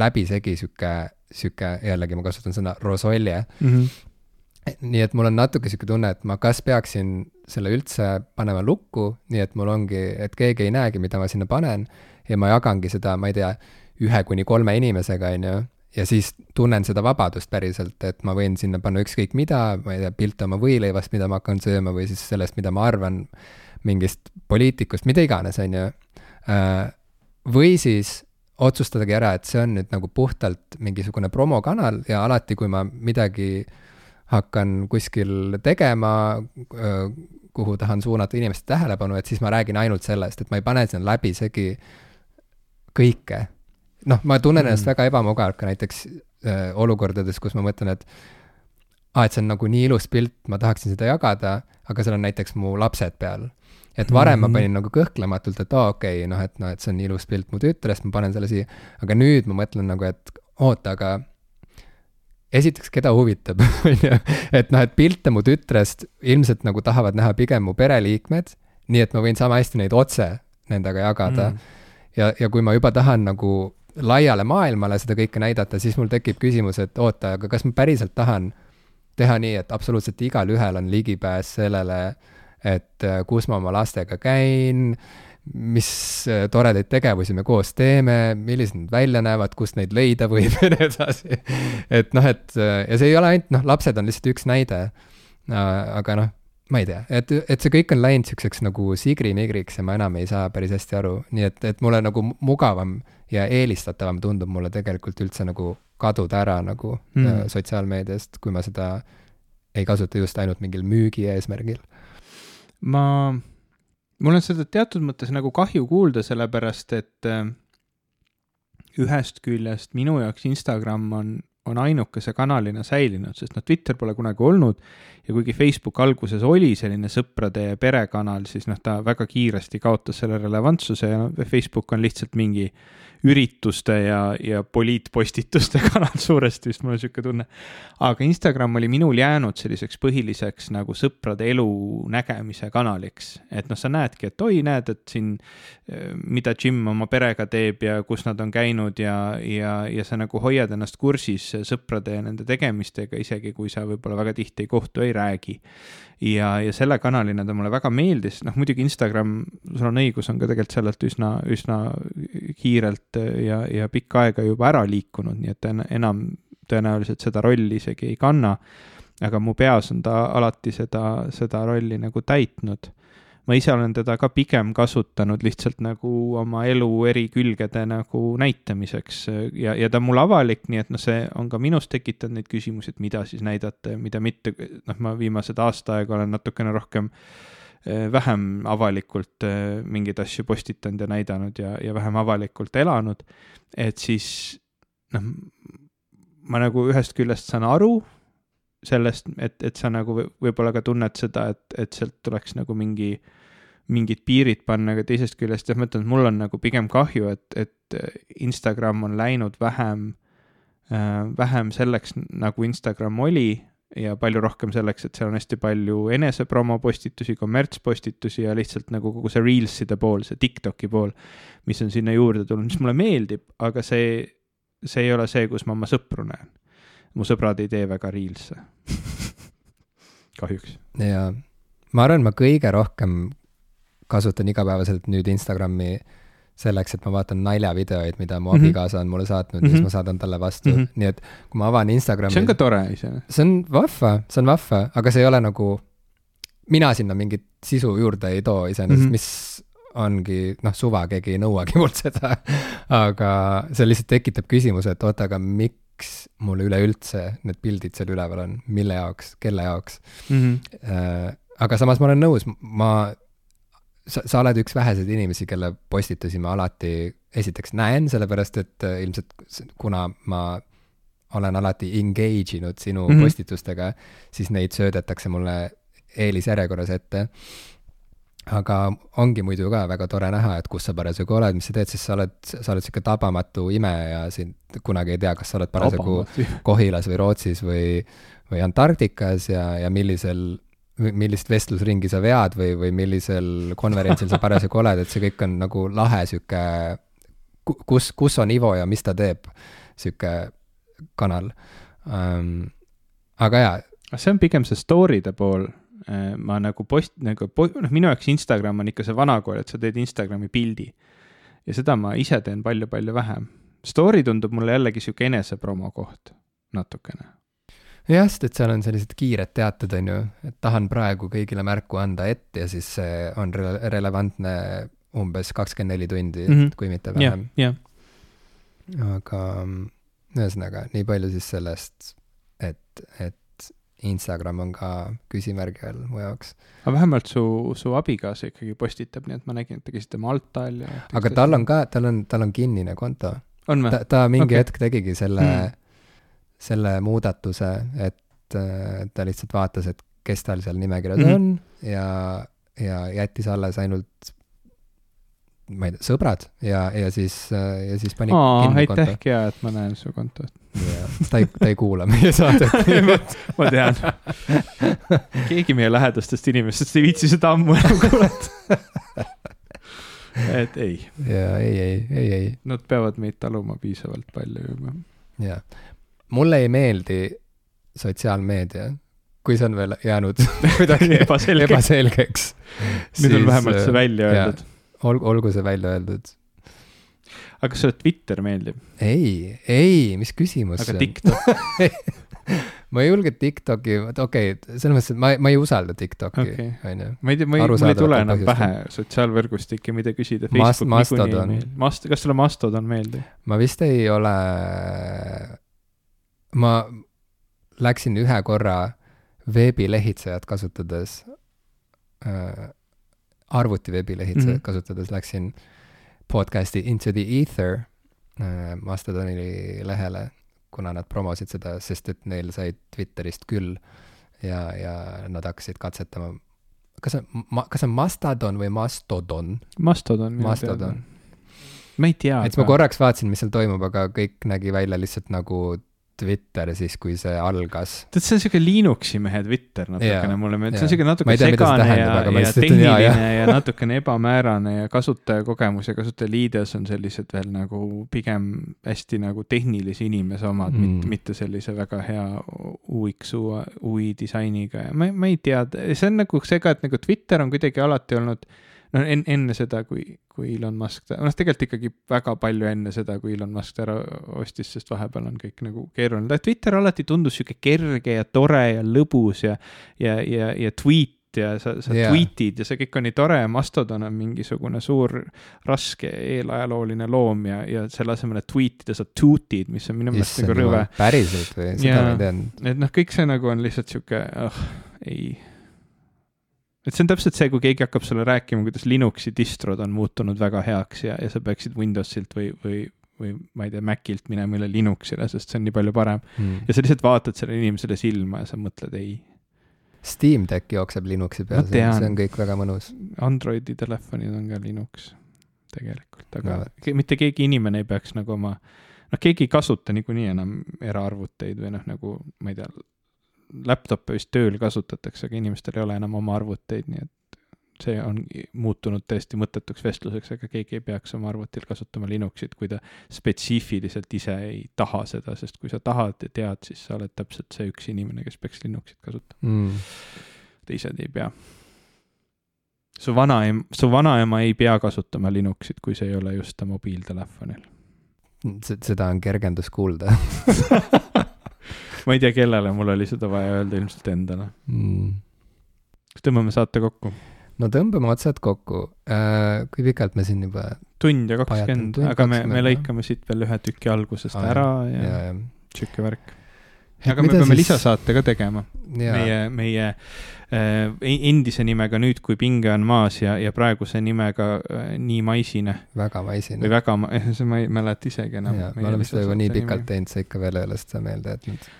läbisegi sihuke, sihuke, jällegi ma kasutan sõna rosolje mm. -hmm. nii et mul on natuke sihuke tunne, et ma kas peaksin selle üldse panema lukku, nii et mul ongi, et keegi ei näegi, mida ma sinna panen ja ma jagangi seda, ma ei tea, ühe kuni kolme inimesega, on ju, ja siis tunnen seda vabadust päriselt, et ma võin sinna panna ükskõik mida, ma ei tea, pilte oma võileivast, mida ma hakkan sööma, või siis sellest, mida ma arvan mingist poliitikust, mida iganes, on ju. Äh, või siis otsustadagi ära, et see on nüüd nagu puhtalt mingisugune promokanal ja alati, kui ma midagi hakkan kuskil tegema, kuhu tahan suunata inimeste tähelepanu, et siis ma räägin ainult sellest, et ma ei pane sinna läbisegi kõike. Noh, ma tunnen ennast mm. väga ebamugavalt ka näiteks äh, olukordades, kus ma mõtlen, et aa, et see on nagu nii ilus pilt, ma tahaksin seda jagada, aga seal on näiteks mu lapsed peal. et varem mm -hmm. ma panin nagu kõhklematult, et aa, okei okay,, noh, et noh, et see on ilus pilt mu tütrest, ma panen selle siia, aga nüüd ma mõtlen nagu, et oota, aga esiteks, keda huvitab, on ju, et noh, et pilte mu tütrest ilmselt nagu tahavad näha pigem mu pereliikmed, nii et ma võin sama hästi neid otse nendega jagada mm. ja, ja kui ma juba tahan nagu laiale maailmale seda kõike näidata, siis mul tekib küsimus, et oota, aga kas ma päriselt tahan teha nii, et absoluutselt igalühel on ligipääs sellele, et äh, kus ma oma lastega käin, mis äh, toredaid tegevusi me koos teeme, millised nad välja näevad, kust neid leida võib ja nii edasi. et noh, et äh, ja see ei ole ainult, noh, lapsed on lihtsalt üks näide. aga noh, ma ei tea, et, et see kõik on läinud siukseks nagu sigri-migriks ja ma enam ei saa päris hästi aru, nii et, et mulle nagu mugavam ja eelistatavam tundub mulle tegelikult üldse nagu kaduda ära nagu mm. äh, sotsiaalmeediast, kui ma seda ei kasuta just ainult mingil müügi eesmärgil. ma mul on seda teatud mõttes nagu kahju kuulda, sellepärast et äh, ühest küljest minu jaoks Instagram on, on ainukese kanalina säilinud, sest noh, Twitter pole kunagi olnud ja kuigi Facebook alguses oli selline sõprade ja perekanal, siis noh, ta väga kiiresti kaotas selle relevantsuse ja no, Facebook on lihtsalt mingi ürituste ja, ja poliitpostituste kanal suuresti vist, mul on niisugune tunne. aga Instagram oli minul jäänud selliseks põhiliseks nagu sõprade elu nägemise kanaliks. et noh, sa näedki, et oi, näed, et siin, eh, mida Jim oma perega teeb ja kus nad on käinud ja, ja, ja sa nagu hoiad ennast kursis sõprade ja nende tegemistega, isegi kui sa võib-olla väga tihti ei kohtu, ei räägi ja, ja selle kanalina ta mulle väga meeldis, noh muidugi Instagram, sul on õigus, on ka tegelikult sellelt üsna, üsna kiirelt ja, ja pikka aega juba ära liikunud, nii et enam tõenäoliselt seda rolli isegi ei kanna. aga mu peas on ta alati seda, seda rolli nagu täitnud ma ise olen teda ka pigem kasutanud lihtsalt nagu oma elu eri külgede nagu näitamiseks. Ja, ja ta on mul avalik, nii et noh, see on ka minus tekitanud neid küsimusi, et mida siis näidata ja mida mitte, noh, ma viimased aasta aega olen natukene rohkem eh, vähem avalikult eh, mingeid asju postitanud ja näidanud ja, ja vähem avalikult elanud, et siis noh, ma nagu ühest küljest saan aru sellest, et, et sa nagu võib-olla ka tunned seda, et, et sealt tuleks nagu mingi, mingid piirid panna, aga teisest küljest jah, ma ütlen, et mul on nagu pigem kahju, et, et Instagram on läinud vähem äh,, vähem selleks, nagu Instagram oli ja palju rohkem selleks, et seal on hästi palju enesepromo postitusi, kommertspostitusi ja lihtsalt nagu kogu see Reelside pool, see TikToki pool, mis on sinna juurde tulnud, mis mulle meeldib, aga see, see ei ole see, kus ma oma sõpru näen mu sõbrad ei tee väga Reels'e kahjuks. jaa, ma arvan, ma kõige rohkem kasutan igapäevaselt nüüd Instagrami selleks, et ma vaatan naljavideoid, mida mu mm -hmm. abikaasa on mulle saatnud mm -hmm. ja siis mhm. ma saadan talle vastu mm, -hmm. nii et kui ma avan Instagrami. see on ka tore iseenesest. see on vahva, see on vahva, aga see ei ole nagu, mina sinna mingit sisu juurde ei too iseenesest mm, -hmm. mis ongi, noh, suva, keegi ei nõuagi mult seda aga see lihtsalt tekitab küsimuse, et oota, aga miks miks mul üleüldse need pildid seal üleval on, mille jaoks, kelle jaoks mm. -hmm. aga samas ma olen nõus, ma, sa, sa oled üks väheseid inimesi, kelle postitusi ma alati esiteks näen, sellepärast et äh, ilmselt kuna ma olen alati engage inud sinu mm -hmm. postitustega, siis neid söödetakse mulle eelisjärjekorras ette aga ongi muidu ka väga tore näha, et kus sa parasjagu oled, mis sa teed, sest sa oled, sa oled sihuke tabamatu imeja sind kunagi ei tea, kas sa oled parasjagu Kohilas või Rootsis või, või Antarktikas ja, ja millisel, millist vestlusringi sa vead või, või millisel konverentsil sa parasjagu oled, et see kõik on nagu lahe sihuke, kus, kus on Ivo ja mis ta teeb, sihuke kanal um,. aga jaa. see on pigem see story'de pool ma nagu post-, nagu po-, noh, minu jaoks Instagram on ikka see vana kool, et sa teed Instagrami pildi. ja seda ma ise teen palju-palju vähem. Story tundub mulle jällegi sihuke enesepromo koht, natukene. jah, sest et seal on sellised kiired teated, on ju, et tahan praegu kõigile märku anda ette ja siis see on re-, relevantne umbes kakskümmend neli tundi mm, -hmm. kui mitte vähem yeah,. Yeah. aga ühesõnaga, nii palju siis sellest, et, et Instagram on ka küsimärgi all mu jaoks. aga vähemalt su, su abikaasa ikkagi postitab, nii et ma nägin, et te käisite Maltal ja. aga tal on. ka, tal on, tal on kinnine konto. ta, ta mingi okay. hetk tegigi selle Mm. selle muudatuse, et äh, ta lihtsalt vaatas, et kes tal seal nimekirjas mm -hmm. on ja, ja jättis alles ainult ma ei tea, sõbrad ja, ja siis, ja siis pani aa, aitäh hea, et ma näen su kontot. ta ei, ta ei kuula meie saadet ma tean. keegi meie lähedastest inimestest ei viitsi seda ammu enam kuulata. et ei, ja ei, ei, ei, ei, nad peavad meid taluma piisavalt palju juba. jaa. mulle ei meeldi sotsiaalmeedia, kui see on veel jäänud kuidagi ebaselge. ebaselgeks. nüüd on vähemalt see välja öeldud. olgu, olgu see välja öeldud. aga kas sulle Twitter meeldib? ei, ei, mis küsimus aga see on? TikTok, ma ei julge TikToki, okei okay,, selles mõttes, et ma, ma ei usalda TikToki onju. ma ei tea, ma ei, mul ei tule enam pähe sotsiaalvõrgustikke, mida küsida. Mast- Mastodon. Mast-, kas sulle Mastodon meeldib? ma vist ei ole, ma läksin ühe korra veebilehitsejat kasutades äh,, arvuti veebilehitsejat mm. -hmm. kasutades läksin podcast'i Into the Ether äh, Mastodoni lehele, kuna nad promosid seda, sest et neil sai Twitterist küll ja, ja nad hakkasid katsetama. kas see on, kas see on Mastodon või Mastodon? Mastodon. Mastodon.. ma ei tea. et ma korraks vaatasin, mis seal toimub, aga kõik nägi välja lihtsalt nagu Twitter siis, kui see algas. tead, see on siuke Linuxi mehe Twitter natukene mulle meeldib, see on siuke natuke tea, segane ja tähendab, ja lihtsalt ütlen jaa, jah. tehniline ja natukene ebamäärane ja kasutajakogemus ja kasutajaliides on sellised veel nagu pigem hästi nagu tehnilise inimese omad mm., mitte, mitte sellise väga hea UX, UI disainiga ja ma, ma ei tea, see on nagu see ka, et nagu Twitter on kuidagi alati olnud noh, enne, enne seda, kui, kui Elon Musk, noh, tegelikult ikkagi väga palju enne seda, kui Elon Musk ta ära ostis, sest vahepeal on kõik nagu keeruline. Twitter alati tundus sihuke kerge ja tore ja lõbus ja, ja, ja, ja tweet ja sa, sa yeah. tweet'id ja see kõik on nii tore ja Mastodon on mingisugune suur raske eelajalooline loom ja, ja selle asemel, et tweet ida, sa toot'id, mis on minu meelest nagu rõve. päriselt või? seda ma ei teadnud. et noh, kõik see nagu on lihtsalt sihuke, ah, ei. Et see on täpselt see, kui keegi hakkab sulle rääkima, kuidas Linuxi distrod on muutunud väga heaks ja, ja sa peaksid Windowsilt või, või, või ma ei tea, Macilt minema üle Linuxile, sest see on nii palju parem. Mm. ja sa lihtsalt vaatad sellele inimesele silma ja sa mõtled, ei, Steam Deck jookseb Linuxi peal, see on kõik väga mõnus. Androidi telefonid on ka Linux tegelikult, aga No mitte keegi inimene ei peaks nagu oma, noh, keegi ei kasuta niikuinii enam eraarvuteid või noh, nagu ma ei tea, laptop'e vist tööl kasutatakse, aga inimestel ei ole enam oma arvuteid, nii et see on muutunud täiesti mõttetuks vestluseks, aga keegi ei peaks oma arvutil kasutama Linuxit, kui ta spetsiifiliselt ise ei taha seda, sest kui sa tahad ja tead, siis sa oled täpselt see üks inimene, kes peaks Linuxit kasutama, Mm. teised ei pea. su vanaem-, su vanaema ei pea kasutama Linuxit, kui see ei ole just ta mobiiltelefonil. seda on kergendus kuulda ma ei tea, kellele mul oli seda vaja öelda, ilmselt endale. mm.. kas tõmbame saate kokku? no tõmbame otsad kokku. kui pikalt me siin juba tund ja kakskümmend, aga me, me lõikame siit veel ühe tüki algusest Aa, ära ja, ja, ja, sihuke värk. Et aga me peame siis- lisasaate ka tegema. ja meie, meie äh, endise nimega Nüüd, kui pinge on maas ja, ja praeguse nimega äh, Nii maisine väga maisine või. väga, see ma ei mäleta isegi enam. me oleme seda juba nii pikalt teinud, sa ikka veel ei ole seda meelde jätnud.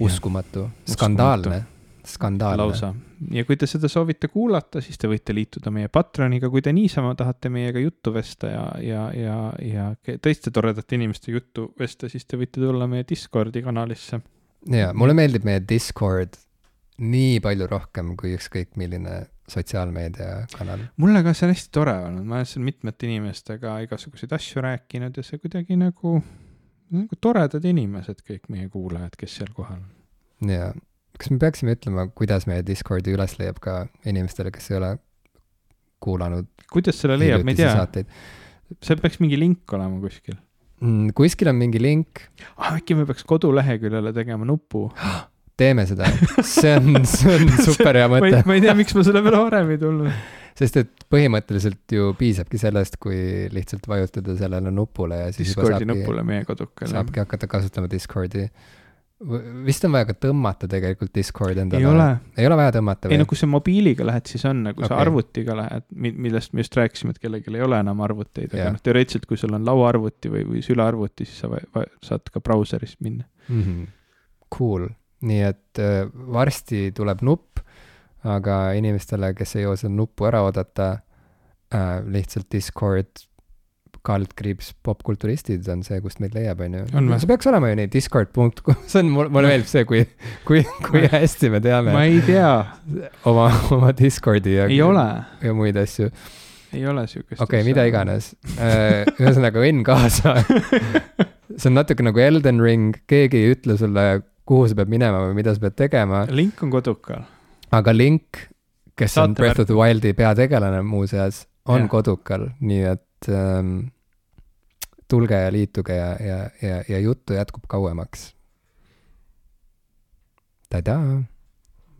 uskumatu, skandaalne, skandaalne. lausa. ja kui te seda soovite kuulata, siis te võite liituda meie Patroniga, kui te niisama tahate meiega juttu vesta ja, ja, ja, ja teiste toredate inimeste juttu vesta, siis te võite tulla meie Discordi kanalisse. ja mulle meeldib meie Discord nii palju rohkem kui ükskõik milline sotsiaalmeediakanal. mulle ka see on hästi tore olnud, ma olen seal mitmete inimestega igasuguseid asju rääkinud ja see kuidagi nagu, nagu toredad inimesed, kõik meie kuulajad, kes seal kohal on. ja kas me peaksime ütlema, kuidas meie Discordi üles leiab ka inimestele, kes ei ole kuulanud kuidas selle leiab, ma ei tea, seal peaks mingi link olema kuskil mm,? kuskil on mingi link, ah,. äkki me peaks koduleheküljele tegema nupu? teeme seda, see on, see on super hea mõte,, ma ei tea, miks ma selle peale varem ei tulnud. Sest et põhimõtteliselt ju piisabki sellest, kui lihtsalt vajutada sellele nupule ja siis Discordi saabki, nupule meie kodukal. saabki hakata kasutama Discordi. vist on vaja ka tõmmata tegelikult Discord endale. ei ole. ei ole vaja tõmmata või? ei no kui sa mobiiliga lähed, siis on, nagu okay. sa arvutiga lähed, millest me just rääkisime, et kellelgi ei ole enam arvuteid, aga yeah. noh, teoreetiliselt, kui sul on lauaarvuti või, või sülearvuti, siis sa saad ka brauserist minna mm. -hmm. Cool, nii et äh, varsti tuleb nupp, aga inimestele, kes ei jõua seda nuppu ära oodata äh,, lihtsalt Discord kaldkriips popkulturistid on see, kust meid leiab, on ju. see peaks olema ju nii, discord.com, see on, mulle meeldib see, kui, kui, kui hästi me teame. ma ei tea. oma, oma Discordi ja. ei ole. ja muid asju. ei ole siukest. okei okay,, mida iganes. Äh, ühesõnaga õnn kaasa see on natuke nagu Elden Ring, keegi ei ütle sulle, kuhu sa pead minema või mida sa pead tegema. Link on kodukal. Aga Link, kes Saate on Breath of the Wildi peategelane muuseas, on ja. kodukal, nii et et ähm, tulge ja liituge ja, ja, ja, ja juttu jätkub kauemaks. tadaa